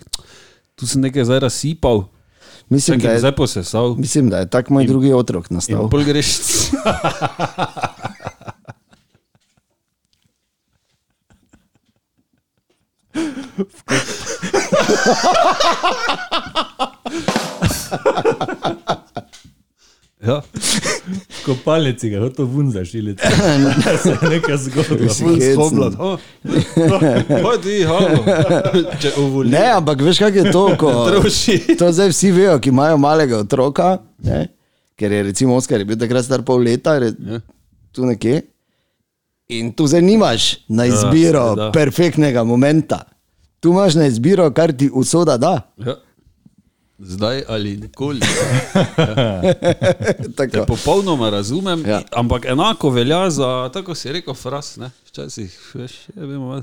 D: tu sem nekaj zdaj razsipal,
C: Mislim, da
D: čakaj,
C: je,
D: zdaj posesal.
C: mislim, da je tak moj drugi otrok
D: In
C: nastal.
D: pol greš. Ja,
B: V kopalnici ga je hotel vun zašiliti. se je.
C: Si
D: ful
C: hecen.
D: spomlad. Hodi, halo. Če uvoli.
C: Ne, ampak veš, kaj je to, ko
D: Troši.
C: to zdaj vsi vejo, ki imajo malega otroka, ne? ker je recimo Oskar je bil takrat star pol leta, je
D: Ja.
C: tu nekje. In tu zdaj nimaš na izbiro
D: da.
C: perfektnega momenta. Tu imaš na izbiro, kar ti usoda da.
D: Ja. Zdaj ali nikoli.
C: Tako.
D: Te popolnoma razumem,
C: Ja.
D: ja. ampak enako velja za, tako si rekel, fras. Ne? Včasih, veš, je vemo.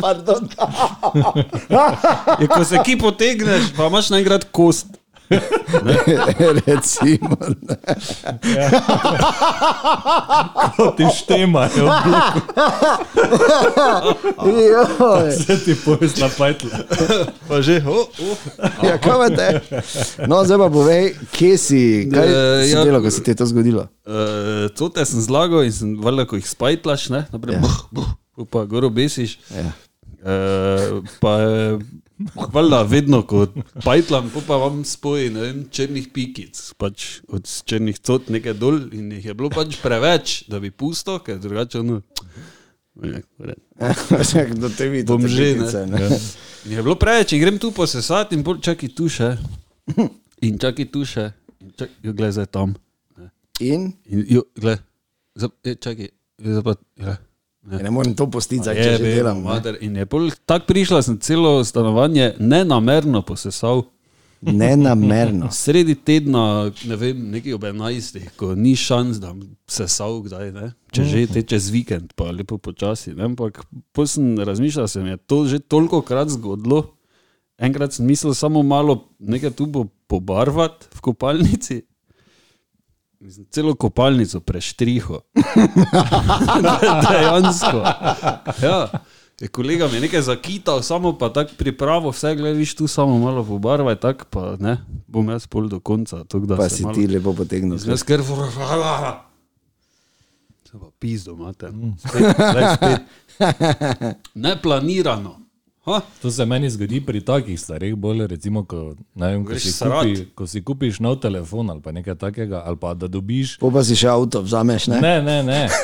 C: Pardon.
D: Je, ko se ki potegneš, pa imaš naenkrat kost.
C: Recimo, ne.
B: Ti štemajo, se ti pojsla pajtla.
D: Pa že, oh, oh.
C: Ja, kaj te? No, zdaj pa povej, kje si, kaj
D: Eh,
C: si
D: ja.
C: delal, ko si te to zgodilo?
D: Uh, to te sem zlagal in sem valjda, ko jih spajtlaš, ne, naprej,
C: Ja.
D: ja. buh, buh, pa gor obesiš.
C: Ja.
D: Uh, pa je, valjda, vedno, ko pajtlam, pa vam spoji, ne vem, črnih pikic, pač od črnih cot nekaj dol in jih je bilo pač preveč, da bi pusto, ker drugače ono. Ne, ne.
C: Do te vidi,
D: Bom že,
C: petice,
D: ne. In je bilo preveč, in grem tu posesati in pol čakaj tu še. In čakaj tu še. In čakaj, jo, glej, zdaj tam.
C: In
D: In jo, glej, zdaj, je, čakaj, zdaj pa, ja.
C: Ja, ne morem to postiti, zdaj, če
D: Je,
C: že
D: vem,
C: delam.
D: mater. In je pol tako prišla, sem celo stanovanje nenamerno posesal.
C: Nenamerno.
D: Sredi tedna, ne vem, nekaj ob 11, ko ni šans, da se sal kdaj, ne? če že te čez vikend, pa lepo počasi. Ne? Ampak potem sem razmišljal, se mi je to že toliko krat zgodilo. Enkrat sem mislil samo malo nekaj tu pobarvati v kopalnici. Mislim, celo kopalnico preštriho. Dejansko. Ja. Je kolega mi je nekaj zakital, samo pa tako pripravo, vse gledaš tu, samo malo pobarvaj, tako pa ne, bom jaz pol do konca. Da
C: Pa si
D: malo-
C: ti lepo potegnil.
D: Jaz ker vrhala. Se pa pizdo imate. Spet, spet. Neplanirano. Ha?
B: To se meni zgodi pri takih stvareh, bolj recimo, ko, vem, ko,
D: Greš
B: si
D: srat.
B: kupi, ko si kupiš nov telefon ali pa nekaj takega, ali pa da dobiš.
C: Po pa si še avto vzameš, ne?
B: Ne, ne, ne.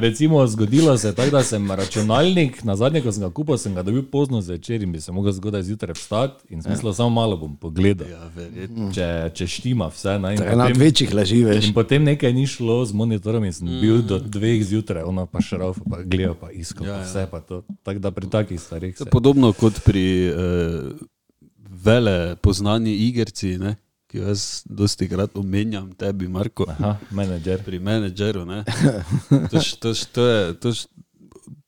B: recimo, zgodilo se je tako, da sem računalnik, na zadnje, ko sem ga kupil, sem ga dobil pozno zvečer in bi se lahko zgodaj zjutraj vstati in smisel, samo malo bom pogledal.
D: Ja, verjetno.
B: Če, če štima vse. Ne,
C: Ena od
B: potem,
C: večjih laži, veš.
B: in potem nekaj ni šlo z monitorom in sem bil do dveh zjutraj, ona pa še rauf, pa gledal, pa iskal, ja, pa vse pa to. Tako da pri takih stvareh se.
D: podobno kot pri uh, vele poznani igrci, ne? Ki jo jaz dosti krat omenjam, tebi, Marko,
B: Aha, menedžer.
D: pri menedžeru. ne. To, š- to, je, to, š-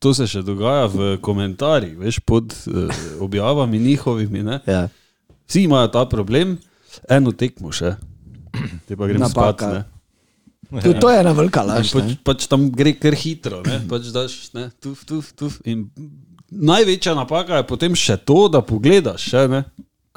D: to se še dogaja v komentarjih, veš, pod uh, objavami njihovimi. Ne?
C: Ja.
D: Vsi imajo ta problem, eno tekmo še, te pa grem spat. Ne?
C: To, to je ena velika laž.
D: Pač, pač tam gre kar hitro, ne? pač daš, ne, tuf, tuf, tuf. In največja napaka je potem še to, da pogledaš, še, ne,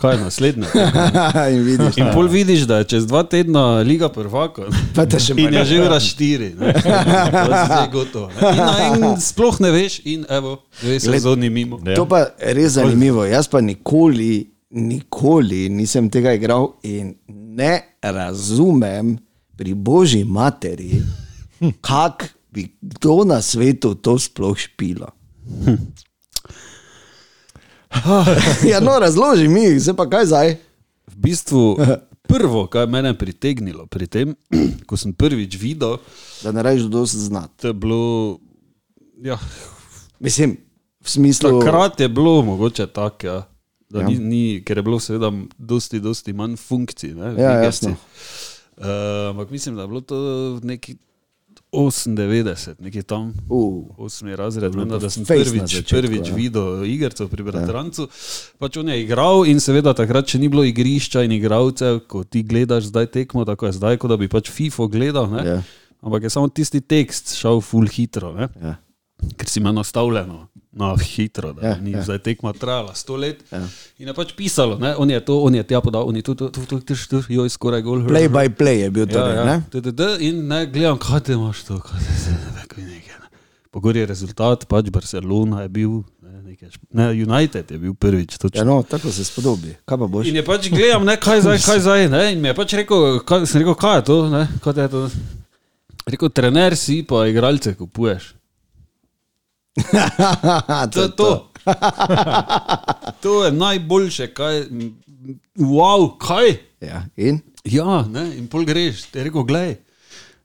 D: kaj je naslednje.
C: in vidiš.
D: In pol vidiš, da je čez dva tedna Liga prvaka. ne.
C: Pa te še
D: In je
C: manj.
D: že ura štiri, je zdaj gotovo. ne. In, in sploh ne veš, in evo, dve sezoni mimo.
B: Ja.
C: To pa je res zanimivo. Jaz pa nikoli, nikoli nisem tega igral in ne razumem pri božji materi, kako bi kdo na svetu to sploh špilo. ja, no, razloži mi, zdaj pa kaj zdaj.
D: V bistvu prvo, kar je mene pritegnilo pri tem, ko sem prvič videl,
C: Da ne rečeš, da se znati.
D: to je bilo, ja,
C: Mislim, v smislu.
D: Takrat je bilo mogoče tako, ja,
C: Ja.
D: ni, ni, ker je bilo seveda dosti, dosti manj funkcij. Ne,
C: Ja, jasno.
D: Uh, ampak mislim, da je bilo to neki 98, nekje tam.
C: Uh,
D: Osmi razred, vem, da sem prvič,
C: začetku,
D: prvič
C: ja.
D: videl igrcev pri Bratrancu. Pač on je igral in seveda takrat še ni bilo igrišča in igralcev, ko ti gledaš zdaj tekmo, tako je zdaj, kot da bi pač FIFO gledal. Ne?
C: Ja.
D: Ampak je samo tisti tekst šel full hitro. Ne?
C: ja.
D: Ker si imel nastavljeno na hitro, da
C: Ja,
D: ja, ni
C: ja.
D: ja. zdaj tekma trajala sto let.
C: Ja.
D: Ja. In je pač pisalo, ne? on je to, on je tja podal, on je tu, tu, tu, tu, tu, tu, joj, skoraj gol.
C: Play by play je bil torej,
D: ja,
C: ne?
D: ja. In ne gledam, kaj te imaš to, kaj te se ne ve, kaj nekaj. Ne. Pogor je rezultat, pač Barcelona je bil, ne, nekaj, ne, United je bil prvič.
C: Ja,
D: Točno.
C: no, tako se spodobi. Kaj pa boš?
D: In je pač gledam, ne, kaj zdaj, kaj zdaj. Ne? In mi je pač rekel, kaj, sem rekel, kaj je to, ne? kaj je to. Rekel, trener si, pa igralce kupuješ. To je to. to je najboljše, kaj. Wow, kaj?
C: Ja, in?
D: Ja, ne, in pol greš, ti je rekel, gledaj.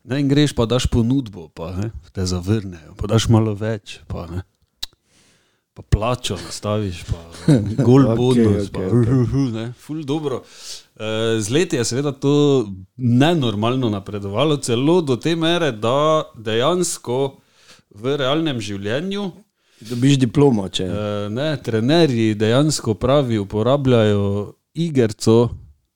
D: Ne, in greš, pa daš ponudbo, pa ne, te zavrnejo, pa daš malo več, pa ne. Pa plačo nastaviš, pa gol bonus,
C: okej,
D: pa ne, ful dobro. Eh, Z leti je seveda to nenormalno napredovalo, celo do te mere, da dejansko v realnem življenju
C: Dobiš diplomo, če.
D: Eh, Ne, trenerji dejansko pravi uporabljajo igrico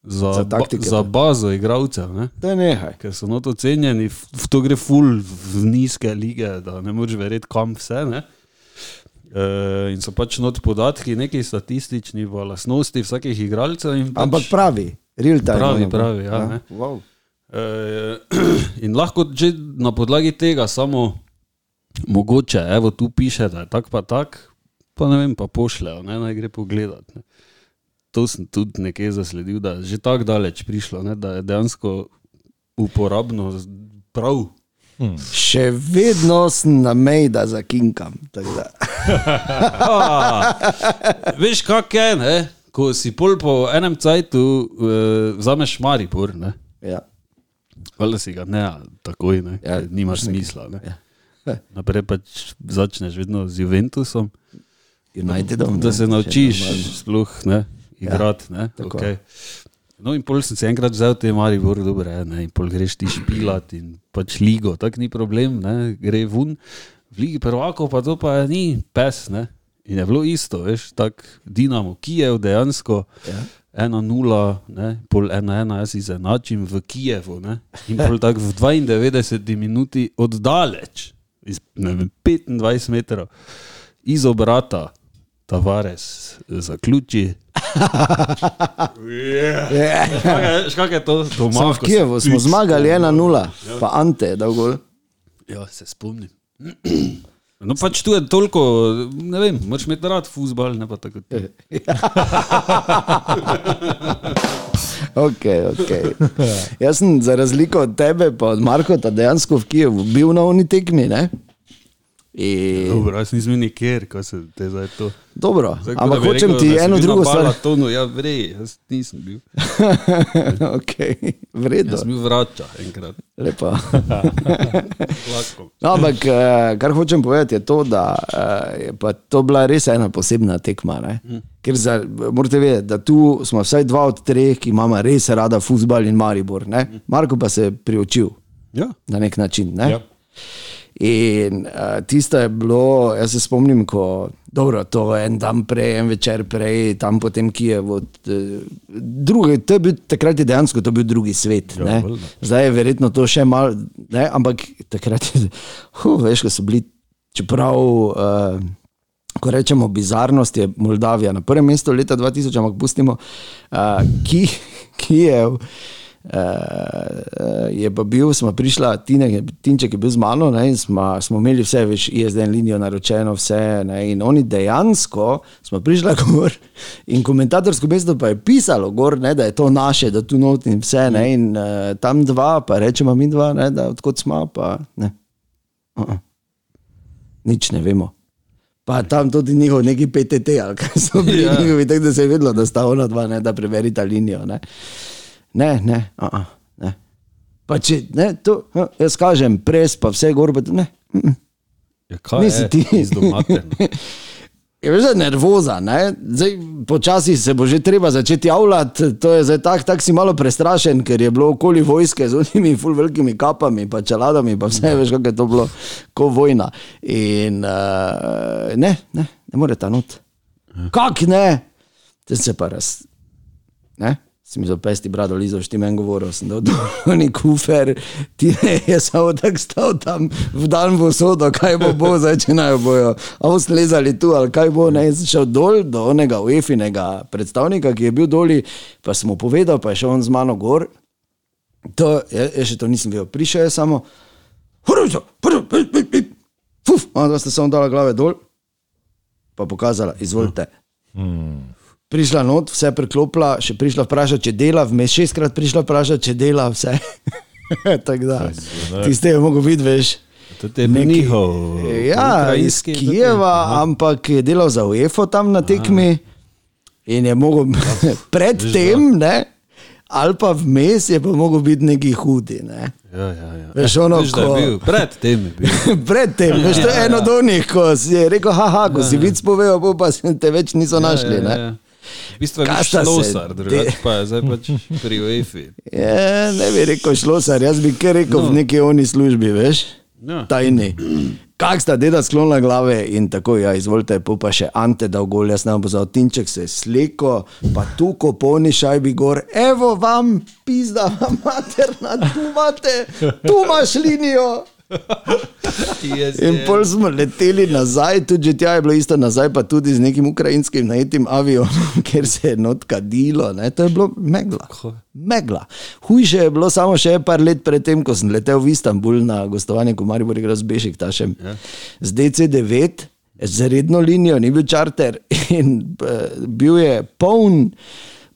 D: za,
C: Za
D: ba,
C: taktike,
D: za
C: pa.
D: bazo igralcev, ne?
C: Da nehaj.
D: ker so not ocenjeni, v, to gre ful v nizke lige, da ne moreš verjeti, kam vse. Ne? E, in so pač not podatki, neki statistični v lasnosti vsakih igralcev. Pač,
C: Ampak pravi, real time.
D: Pravi, pravi, ja, ne.
C: Wow.
D: Eh, in lahko že na podlagi tega samo mogoče, evo tu piše, da je tak pa tak, pa ne vem, pa pošljajo, ne, naj gre pogledat. Ne. To sem tudi nekje zasledil, da je že tako daleč prišlo, ne, da je dejansko uporabno prav.
C: Še vedno sem na meji, da zakinkam. da.
D: A, veš, kak je, ne? ko si pol po enem cajtu uh, vzameš Maribor, ne?
C: Ja.
D: Valjda si ga ne, takoj, ne,
C: ja,
D: nimaš smisla. Ne.
C: Ja.
D: Naprej pač začneš vedno z Juventusom,
C: Unitedom.
D: da
C: ne,
D: se naučiš sploh ne, igrati. Ne,
C: tako.
D: okay. No, in pol sem se enkrat vzel te Maribor, dobro, je, ne, in pol greš ti špilat in pač ligo, tako ni problem, ne, gre ven. V Ligi prvakov pa to pa ni pes, ne. In je bilo isto, veš, tako Dinamo, Kijev dejansko.
C: Ja.
D: 1-0, ne, pol 1-1, jaz izenačim v Kijevu. Ne, in pol tako v 92 minuti oddaleč, iz vem, 25 metrov, iz obrata, Tavares zaključi.
C: Ja.
D: Škak je to? Doma,
C: Smo v Kijevu, smo zmagali 1-0, pa Ante je dal gol.
D: Ja, se spomnim. No, pač tu je toliko, ne vem, moraš imeti rad futbal, ne pa tako.
C: Okay, okay. Jaz sem za razliko od tebe, pa od Markota, dejansko v Kijevu bil na oni tekmi. Ne? In,
D: Dobro, jaz nisem nikjer, ko se te zdaj to.
C: dobro,
D: Zdaj,
C: ampak
D: bi
C: hočem
D: rekel,
C: ti eno drugo stvar.
D: Balatonu, ja, vrej, jaz nisem bil.
C: okay, Vredno,
D: Jaz sem bil vrača enkrat.
C: lepo.
D: Lahko.
C: No, ampak eh, kar hočem povedati, je to, da eh, je to bila res ena posebna tekma. Ne? Ker za, morate vedeti, da tu smo vsaj dva od treh, ki imamo res rada futbal in Maribor. Ne? Marko pa se je priučil
D: Ja.
C: na nek način. Ne?
B: Ja.
C: In uh, tisto je bilo, jaz se spomnim, ko dobro, to je en dan prej, en večer prej, tam potem Kijev. Od, uh, drugi, to je bil, takrat je dejansko to bil drugi svet.
B: Ja, bolj, ne.
C: Zdaj je verjetno to še malo, ne, ampak takrat je, huh, veš, ko so bili, čeprav. Uh, Ko rečemo bizarnost, je Moldavija na prvem mestu leta 2000, ampak pustimo, uh, ki, Kijev. Uh, je pa bil, smo prišla, Tine, Tinček je bil z mano ne, in smo, smo imeli vse, veš, ISDN linijo naročeno, vse. Ne, in oni dejansko smo prišla gor in komentatorsko mesto pa je pisalo gor, ne, da je to naše, da tu not in vse. Ne, in uh, tam dva, pa rečemo mi dva, ne, da odkot smo, pa ne. Uh -uh. Nič ne vemo. Pa tam tudi njihov neki PTT, ali kaj so bili
D: Ja.
C: ja. njihovi, tako da se je vedelo, da sta ona dva, ne, da preverita linijo. Ne, ne, ne, uh -uh, ne. Pa če ne, to, uh, jaz kažem, pres, pa vse gor, pa to ne. mm, mm.
D: Ja, kaj
C: Nisi ti.
D: no?
C: Je je nervoza, ne? zdaj počasi se bo že treba začeti javljati. To je zdaj tako, tak si malo prestrašen, ker je bilo okoli vojske z unimi ful velikimi kapami, pa čeladami, pa vse veš, kako je to bilo, ko vojna. In uh, ne, ne, ne more ta not. Kak ne? Te se pa raz. Ne? Si mi zapesti brado lizo, šti meni govoril, sem dal dolni kufer, ti ne je samo tako stal tam v dan v sodo, kaj bo bo, zdaj če naj bojo, a bo slezali tu ali kaj bo, ne, sem šel dol do onega UEFI-nega predstavnika, ki je bil doli, pa sem mu povedal, pa je šel on z mano gor, to, jaz, jaz še to nisem videl, prišel je samo, huruzo, huruzo, pip, pip, pip, fuf, ona dva sta samo dala glave dol, pa pokazala, izvolite. Prišla not, vse preklopila, še prišla vprašati, če dela, vmes šestkrat prišla vprašati, če dela vse. Tako da, tiste je mogel biti, veš.
D: To je njihov.
C: Ja, iz Kijeva, ampak je delal za UEFO tam na tekmi in je mogel predtem, ne, ali pa vmes je pa mogel biti neki hudi. Ne.
D: Ja, ja, ja.
C: Veš, ono,
D: Veš,
C: ko-
D: bil, pred tem je bil.
C: Predtem, veš, to je eno od onih, ko si je rekel, haha, ko si vic povedal, pa se te več niso našli.
D: Ja, ja, ja. V bistvu je šlosar, drugače pa je zdaj pač pri UEFI.
C: Je, ne bi rekel šlosar, jaz bi kar rekel no. v neki oni službi, veš,
D: Ja.
C: tajni. Kak sta deda sklonila glave in tako, ja, izvolite, pa še Ante dal gol, jaz ne bom pozval, Tinček se je sleko, pa tu ko polni šajbi gor, evo vam, pizda, materna, tu imate, tu imaš linijo.
D: Yes,
C: In pol smo leteli nazaj, tudi tja je bilo isto nazaj, pa tudi z nekim ukrajinskim najetim avionom, ker se je not kadilo, ne? to je bilo megla. Megla. Hujše je bilo samo še par let predtem, ko sem letel v Istanbul na gostovanje, ko Maribor igra z Bešiktašem. Ja. Z DC9, z redno linijo, ni bil čarter in uh, bil je poln,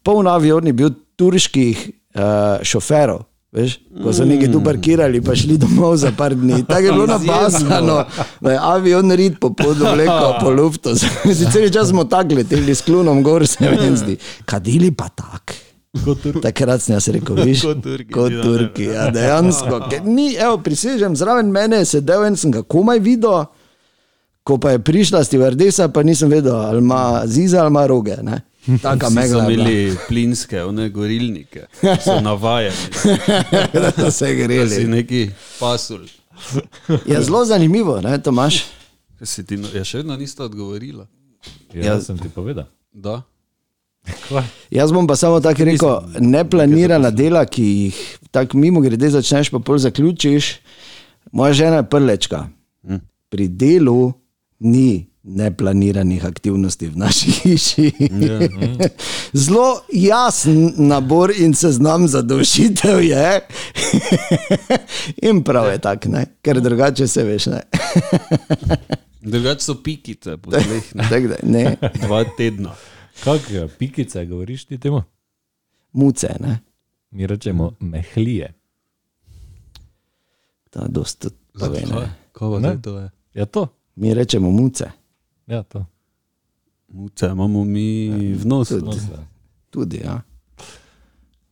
C: poln avion, je bil turških uh, šoferov. Veš, ko so neki tu parkirali, pa šli domov za par dni. Tako je bilo napasano, da je avion rit po podu vlekel po luftu. Sicer čas smo tako leteli s klunom gor, se mi zdi. Kadili pa tak. Takrat sem jaz rekel, viš,
D: Kot Turki,
C: kot
D: ja,
C: Turki, ja, dejansko. Ni, evo, prisežem, zraven mene je sedel in sem ga komaj videl, ko pa je prišla stevardesa, pa nisem vedel, ali ima ziza ali ima roge. Ne? Taka
D: Vsi so
C: megla. je bila.
D: imeli plinske, one gorilnike, so navajeni,
C: da so se
D: da si
C: greli.
D: neki pasul.
C: Je zelo zanimivo, ne, Tomaš?
D: Si ti, no- ja, še vedno nista odgovorila.
B: Ja, jaz sem ti povedal.
D: Da.
C: Jaz bom pa samo tako rekel, neplanirana dela, ki jih tako mimo grede začneš, pa pol zaključiš. Moja žena je prlečka. Pri delu ni neplaniranih aktivnosti v naši hiši. Zelo jasen nabor in seznam zadovoljitev je. in prav je tako, ne? ker drugače se veš. Ne?
D: Drugače so pikice, po dveh, ne.
C: Tako da, ne,
D: dva tedna.
B: Kak eh, pikice govoriš ti temu?
C: muce, ne.
B: Mi rečemo mehlije.
C: To je dosti pove, ne.
D: Kaj zdaj to je?
B: Je to?
C: Mi rečemo muce.
B: Ja, to.
D: Muce imamo mi v nosu.
C: Tudi, tudi ja.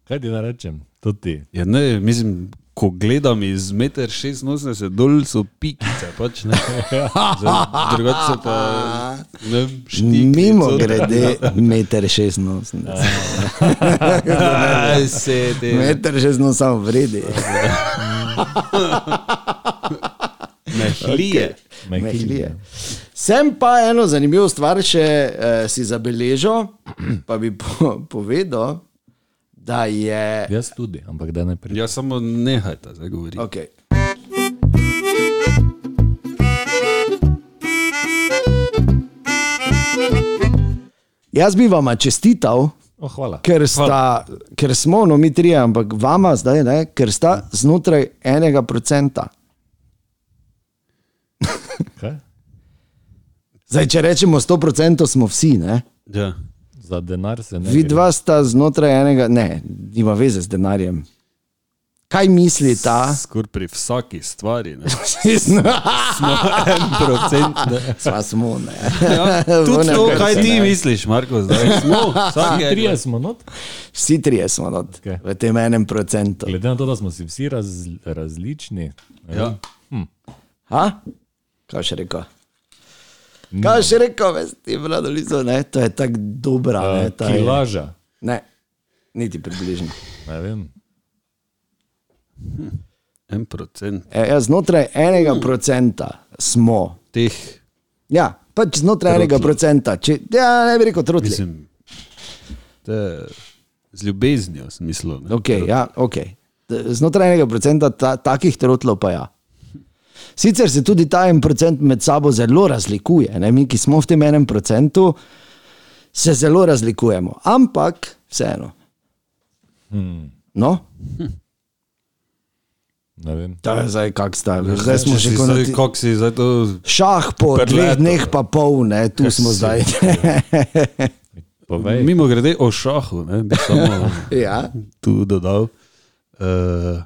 B: Kaj ti naj rečem? To ti.
D: Ja, ne, mislim, ko gledam iz 1,86 m dol, so pikice, pač ne. Drugače so pa, ne vem, štikli.
C: Mimo grede, meter šestinosemdeset.
D: Aj, se te.
C: Meter šestinosemdeset samo vredi.
D: Mehlije.
C: Mehlije. Sem pa eno zanimivo stvar še uh, si zabeležil, pa bi po, povedal, da je.
B: Jaz tudi, ampak da ne pridem.
D: Ja, samo nehajte zdaj govoriti.
C: Okay. Jaz bi vam čestital,
B: Oh, hvala.
C: ker, sta, ker smo, no mi trije, ampak vama zdaj ne, ker sta znotraj enega procenta. Zdaj, če rečemo 100%, smo vsi, ne?
D: Ja.
B: Za denar se ne.
C: Vi
B: gre.
C: dva sta znotraj enega, ne, nima veze z denarjem. Kaj misli ta?
D: Skoraj pri vsaki stvari. Ne.
C: Sva
D: Smo en procent. Ne.
C: smo, ne.
D: Ja, tudi to, kaj ti misliš, Marko, zdaj smo. Vsak
B: Trije smo not.
C: Vsi trije smo not,
B: Okej.
C: v tem enem procentu.
B: Glede na to, da smo si vsi raz, različni. ne
D: Ja.
B: vem.
C: Ha? Kaj še rekel? Kaj še rekel, veš, ti vlado lizo, ne, to je tako dobra, ne,
B: Uh,
C: ta je,
B: Kilaža.
C: ne, niti približno.
B: Ne vem.
D: En procent
C: E, ja, znotraj enega procenta smo.
D: teh,
C: Ja, pač znotraj enega procenta. Če, ja, ne bi rekel trudili.
D: mislim, te, z ljubeznijo, ne.
C: Okay, ja, okay. Znotraj enega procenta ta, takih trotlov pa ja. Sicer se tudi ta en procent med sabo zelo razlikuje. Ne? Mi, ki smo v tem enem procentu, se zelo razlikujemo. Ampak vseeno.
B: Hmm.
C: No,
B: Ne vem.
C: to je zdaj kak sta. Zdaj smo
D: Če
C: že
D: zdaj, kako si zdaj to.
C: šah po
D: Prleto.
C: dveh dneh pa pol, ne? tu smo
D: si-
C: zdaj.
B: Povej.
D: Mimo grede o šahu, ne, bi samo
C: ja.
D: tu dodal. Uh,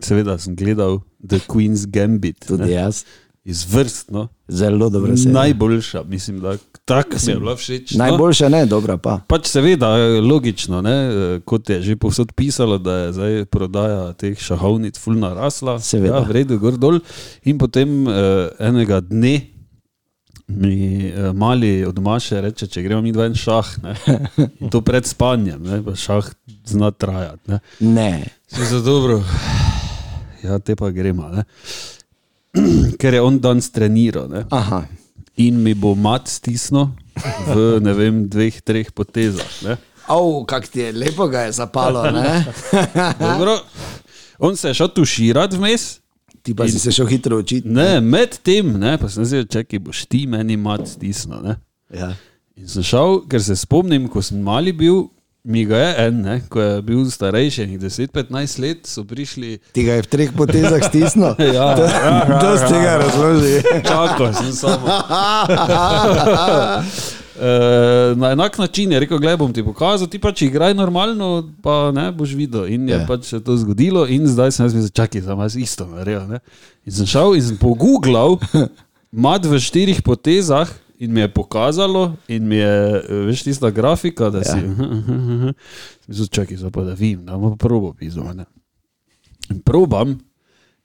D: seveda sem gledal The Queen's Gambit.
C: Tudi
D: ne,
C: jaz.
D: Izvrstno.
C: Zelo dobro se je.
D: Najboljša, mislim, da tako mi je bila všeč. no.
C: Najboljša ne, dobra pa.
D: Pač seveda, logično, ne, eh, kot je že povsod pisalo, da je zdaj prodaja teh šahovnic fulna rasla,
C: Seveda.
D: ja, v redu, gor dol. In potem uh, enega dne mi uh, mali od Maše reče, če gremo mi dva en šah, ne, in to pred spanjem, ne, pa šah zna trajati. Ne.
C: Ne.
D: Se za dobro, ja, te pa gremo. Ne. Ker je on danes treniral. Ne.
C: Aha.
D: In mi bo mat stisnil v ne vem, dveh, treh potezah. Ne.
C: Au, kak ti je lepo ga je zapalo, ne?
D: Dobro. On se je šel tuširati vmes,
C: Ti pa si se šel hitro učiti.
D: ne, med tem, ne, pa sem se čakal, boš ti meni mat stisnil. Ne.
C: Ja.
D: In sem šel, ker se spomnim, ko sem mali bil, mi ga je en, ne, ko je bil starejši, nekaj 10-15 let, so prišli.
C: Ti ga je v treh potezah stisnil.
D: Ja,
C: to,
D: ja, ja,
C: to z tega razloži.
D: Čakal sem samo. Uh, na enak način je rekel: Glej, bom ti pokazal, ti pač igraj normalno, pa ne boš videl. In je
C: Ja.
D: yeah. pač se to zgodilo, in zdaj sem jaz mislil, čakaj, sem jaz isto naredil. ne." In sem šel in sem pogooglal, mat v štirih potezah. In mi je pokazalo, in mi je, eh, veš, tista grafika, da si. Ja. Čakaj, zdaj pa da vidim, da bomo probo. In probam,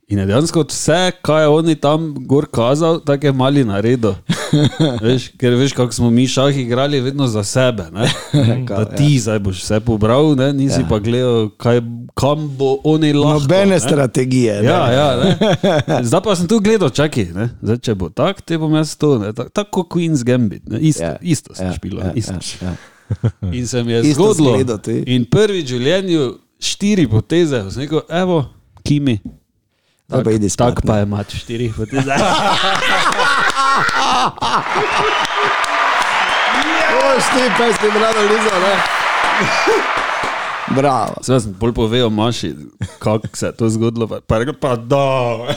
D: in je dejansko vse, kar je oni tam gor kazal, tako je mali naredil. Veš, ker veš, kako smo mi šah igrali vedno za sebe. Ne? Da ti zdaj boš vse pobral, ne? nisi ja. pa gledal, kaj, kam bo oni lahko.
C: Nobene
D: ne.
C: strategije. ne.
D: Ja, ja, ne. Zdaj pa sem tu gledal, čakaj, ne. Zdaj, če bo tako, te bom jaz to. ne. Tak- Tako kot Queen's Gambit, ne. isto,
C: Ja,
D: ja. isto sem
C: ja,
D: ja, špil.
C: ja,
D: Ja,
C: ja, ja.
D: In se mi je
C: Isto
D: zgodilo.
C: gledal.
D: In prvi v življenju štiri poteze, sem rekel, evo, kimi.
C: Zdaj pa idi spat,
D: Tak pa je mat štiri poteze.
C: Boš ti, pa si brado lizo, ne? Bravo.
D: Zdaj sem bolj povedal Maši, kako se je to zgodilo. Pa, pa je rekel, pa da.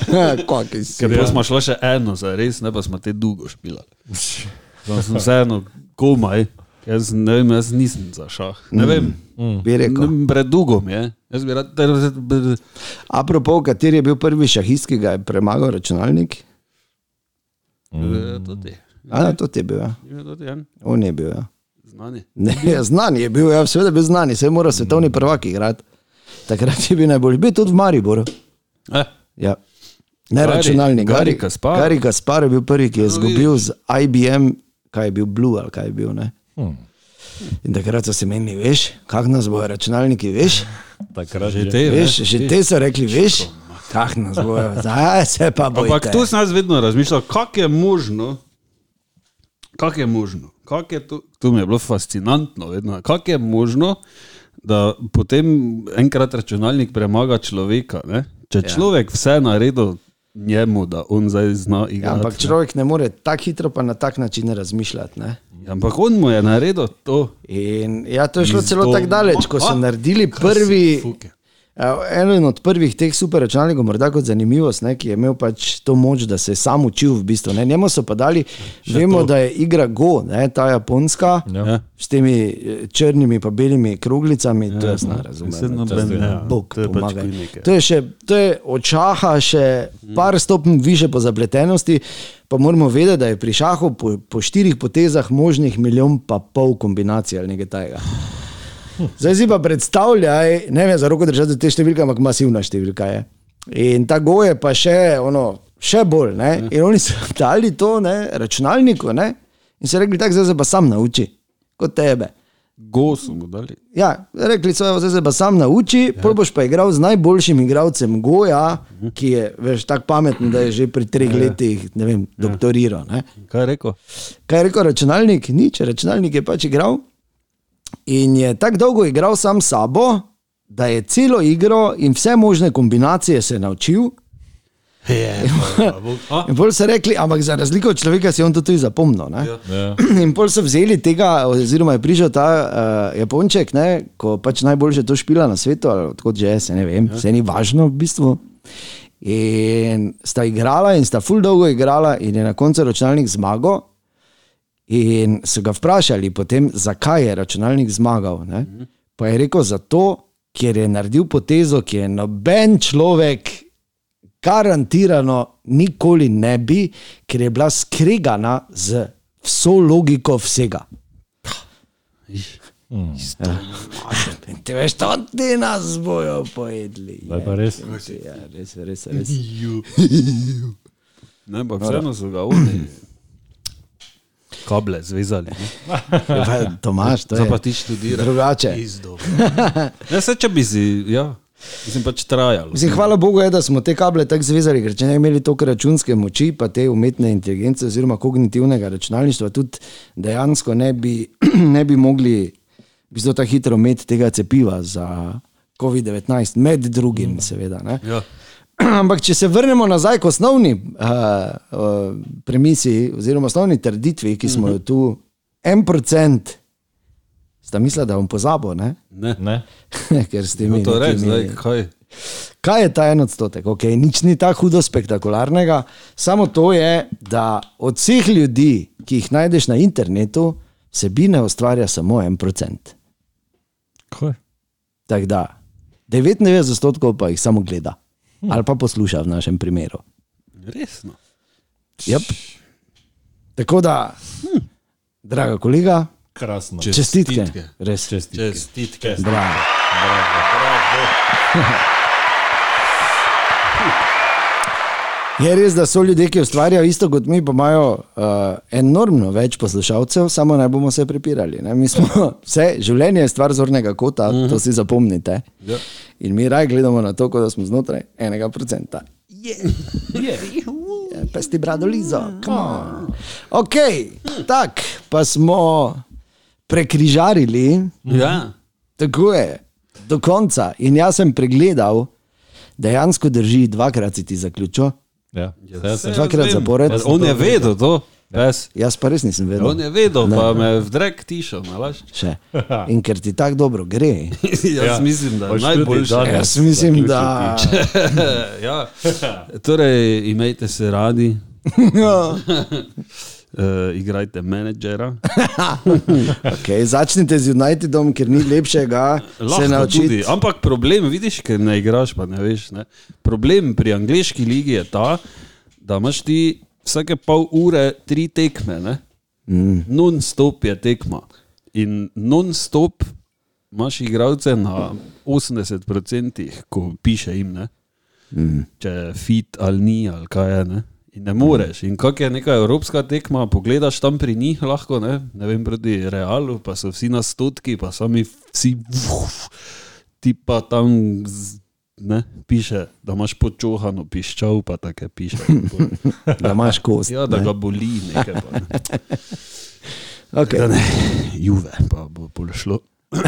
C: Kaki si.
D: Ker ja. smo šli še eno, za res, ne pa smo te dolgo špilali. Zdaj sem vseeno komaj. Jaz ne vem, jaz nisem za šah. Ne vem,
C: Bi rekel.
D: mm. predolgo mi je. Jaz bi rad.
C: Apropo, kateri je bil prvi šahist, ki ga je premagal računalnik?
D: Eh, Tudi.
C: A, to je bil, ja.
D: Tudi en
C: on je bil. Ja.
D: znani.
C: Ne, ja, znan je bil, ja, seveda je bil znan, se je moral svetovni prvak igrati. Takrat je bil najbolj, bil tudi v Mariboru.
D: Eh,
C: Ja. Ne
D: Gari-
C: računalnik,
D: Gari Kaspar.
C: Gari Kaspar je bil prvi, ki je izgubil z IBM, kaj je bil Blue ali kaj je bil. Ne?
B: Hmm.
C: In takrat so se menili, veš, kak nas bojo računalniki, veš,
B: Takrat
D: že te,
C: veš
D: veš.
C: že te so rekli, veš, kak nas bojo, zdaj se pa bojo.
D: Ampak tu sem jaz vedno razmišljal, kako je možno, kako je možno, kako je to, to mi je bilo fascinantno, vedno, kako je možno, da potem enkrat računalnik premaga človeka. Ne? Če ja. človek vse naredi njemu, da on zdaj zna
C: Ja,
D: igrati.
C: ampak človek ne more tako hitro pa na tak način razmišljati. Ne?
D: Ampak on mu je naredil to.
C: In ja, to je šlo celo tako daleč, ko so naredili prvi. Ja, Eno od prvih teh superračunalnikov, morda kot zanimivost, ne, ki je imel pač to moč, da se je sam učil v bistvu. Ne. Njemu so pa dali, vemo,
D: to.
C: da je igra Go, ne, ta japonska,
B: Ja.
D: Ja.
C: s temi eh, črnimi in belimi kroglicami, ja, to jaz ne razumem.
D: Saj
C: ne, to
D: ja.
C: Bog
D: To je pač.
C: To je, še, to je od šaha še par stopenj više po zapletenosti, pa moramo vedeti, da je pri šahu po, po štirih potezah možnih milijon pa pol kombinacij ali nekaj tajega. Zdaj si pa predstavljaj, ne vem, za roko držati te številke, ampak masivna številka je. In ta go je pa še, ono, še bolj. Ne? In oni so dali to ne, računalniku ne? in so rekli, tako zdaj se pa sam nauči, kot tebe.
D: Go so mu dali.
C: Ja, rekli so, zdaj se pa sam nauči, ja. boš pa igral z najboljšim igralcem Goja, ki je veš, tako pameten, da je že pri treh letih ne vem, doktoriral. Ne?
D: Kaj je rekel?
C: Kaj je rekel računalnik? Nič, računalnik je pač igral. In je tako dolgo igral sam s sabo, da je celo igro in vse možne kombinacije se naučil.
D: Je, A,
C: In bolj so rekli, ampak za razliko od človeka si on to tudi zapomnil. ne.
B: Ja.
C: In pol so vzeli tega, oziroma je prišel ta uh, Japonček, ne, ko pač najboljše to špila na svetu, ali odkot že je, se ne vem, vse ni važno v bistvu. In sta igrala in sta full dolgo igrala, in je na koncu računalnik zmagal. In so ga vprašali potem, zakaj je računalnik zmagal. Ne? Pa je rekel zato, ker je naredil potezo, ki je noben človek garantirano nikoli ne bi, ker je bila skregana z vso logiko vsega. Ja. In Ti veš, to ti nas bojo pojedli.
B: Zdaj pa res.
C: Ja, res, res, res.
D: ne, ampak vseeno so ga oni kable zvezali. ne.
C: Ja, pa, Tomaš, to
D: Zdaj
C: je
D: pa ti študiraš.
C: drugače.
D: Ne, se če bi si, ja, mislim pač trajalo.
C: Mislim, hvala Bogu, je, da smo te kable tako zvezali, ker če ne bi imeli toliko računske moči, pa te umetne inteligence oziroma kognitivnega računalništva, tudi dejansko ne bi, ne bi mogli tako hitro imeti tega cepiva za COVID-19, med drugim, seveda. Ne?
D: Ja.
C: Ampak, če se vrnemo nazaj k osnovni uh, uh, premisi, oziroma osnovni trditvi, ki smo jo tu, en procent, sta mislila, da bom pozabil, ne?
D: Ne.
B: Ne?
C: ker ste mi
D: to reči, zdaj, kaj.
C: Kaj je ta en odstotek? Okay, nič ni tako hudo spektakularnega, samo to je, da od vseh ljudi, ki jih najdeš na internetu, vsebine ustvarja samo en procent.
B: Kaj?
C: Tako da 99 odstotkov pa jih samo gleda ali pa posluša v našem primeru.
D: Resno.
C: Yep. Tako da, hm, draga kolega,
B: Krasno.
C: čestitke.
D: Čestitke.
C: Res.
B: Čestitke.
D: Čestitke.
C: Bravo. Je res, da so ljudje, ki ustvarjajo isto kot mi, pa imajo uh, enormno več poslušalcev, samo ne bomo se prepirali. Ne? Mi smo vse, življenje je stvar zornega kota, uh -huh. to si zapomnite.
D: Ja.
C: In mi raj gledamo na to, kot da smo znotraj enega procenta. Ja, Pesti brado Lizo, come on. Ok, tak, pa smo prekrižarili.
D: Ja.
C: Tako je, do konca. In jaz sem pregledal, dejansko drži, dvakrat si ti zaključil.
B: Ja.
D: Ja, saj
B: sem-
C: Dvakrat
D: jaz vem.
C: zapored.
D: Ja, On je vedel to. Ves.
C: Jaz pa res nisem vedel.
D: On je vedel,
C: Ne.
D: pa me je v drek tišel, nalaž.
C: Še. In ker ti tako dobro gre.
D: Jaz
B: Ja.
D: mislim, da je najboljše.
B: danes
C: Jaz mislim, da.
D: ja. Torej, imejte se radi,
C: Ja.
D: Uh, igrajte menedžera.
C: Okay, začnite z Unitedom, ker ni lepšega se
D: Lahko tudi.
C: naučiti.
D: Ampak problem, vidiš, ker ne igraš, pa ne veš. Ne? Problem pri angliški ligi je ta, da imaš ti vsake pol ure tri tekme, ne? Mm. non-stop je tekma. In non-stop imaš igralce na 80%, ko piše jim, ne? Mm. če je fit ali ni, ali kaj je. Ne? In ne moreš. In kak je neka evropska tekma, pogledaš tam pri njih, lahko ne, ne vem, proti realu, pa so vsi na stotki, pa sami vsi, uf, ti pa tam ne, piše, da imaš počohano piščal, pa tako piše.
C: Da imaš kost.
D: Ja, da
C: ne.
D: ga boli nekaj. Pa, ne.
C: Okay.
D: Da ne, juve, pa bo bolj šlo.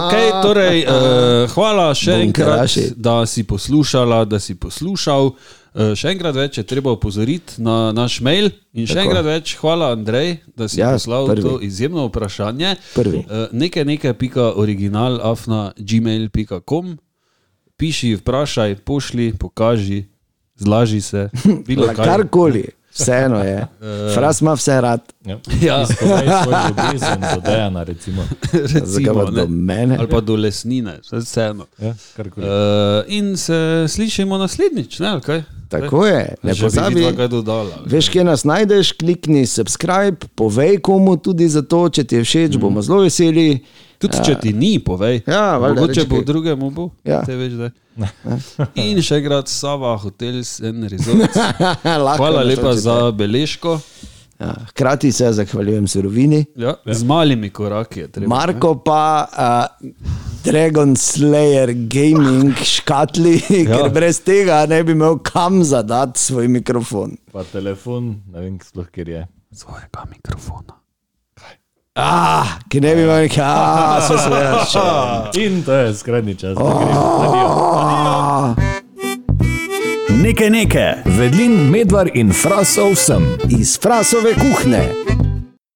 D: Okay, torej, uh, hvala še
C: Bom
D: enkrat,
C: krajši.
D: da si poslušala, da si poslušal. Uh, še enkrat več je treba opozoriti na naš mail. In še
C: Tako.
D: enkrat več hvala, Andrej, da si
C: Ja,
D: poslal
C: prvi.
D: to izjemno vprašanje.
C: Prvi.
D: Uh, nekaj, nekaj, pika original, afna, gmail.com. Piši, vprašaj, pošli, pokaži, zlaži se.
C: Karkoli, vseeno je. Fras ima vse rad.
B: Ja.
D: Ja.
B: Izpovej svoj ljubezen do Dejana, recimo.
C: Zakaj
D: Recimo,
C: pa do
D: ne.
C: mene?
D: Ali pa do lesnine, vse vseeno.
B: Ja, karkoli.
D: Uh, in se slišimo naslednjič, ne, ali kaj?
C: Tako je, ne
D: Že bi
C: pozabi.
D: vidva kaj dodala. ali
C: Veš, kje nas najdeš, klikni subscribe, povej komu tudi za to, če ti je všeč, bomo zelo veseli.
D: Tudi če ti ni, povej.
C: Ja, valjda,
D: Mogoče bo drugemu bo.
C: Ja.
D: Te veš, da. In še enkrat Sava Hotels and Resorts.
C: Lahko
D: Hvala lepa za beležko.
C: Ja, hkrati se zahvaljujem surovini.
D: Ja, z malimi koraki je treba.
C: Marko pa uh, Dragon Slayer Gaming škatli, ja. ker brez tega ne bi imel kam zadati svoj mikrofon.
B: Pa telefon, ne vem, sploh kjer je.
D: svojega mikrofona.
C: Ah, ki ne bi imel nekaj, ah, se smejaš.
B: In to je skrajni čas. Adijo.
E: Nekaj nekaj, vedlin, medvar in frasov sem.
C: Iz frasove kuhne.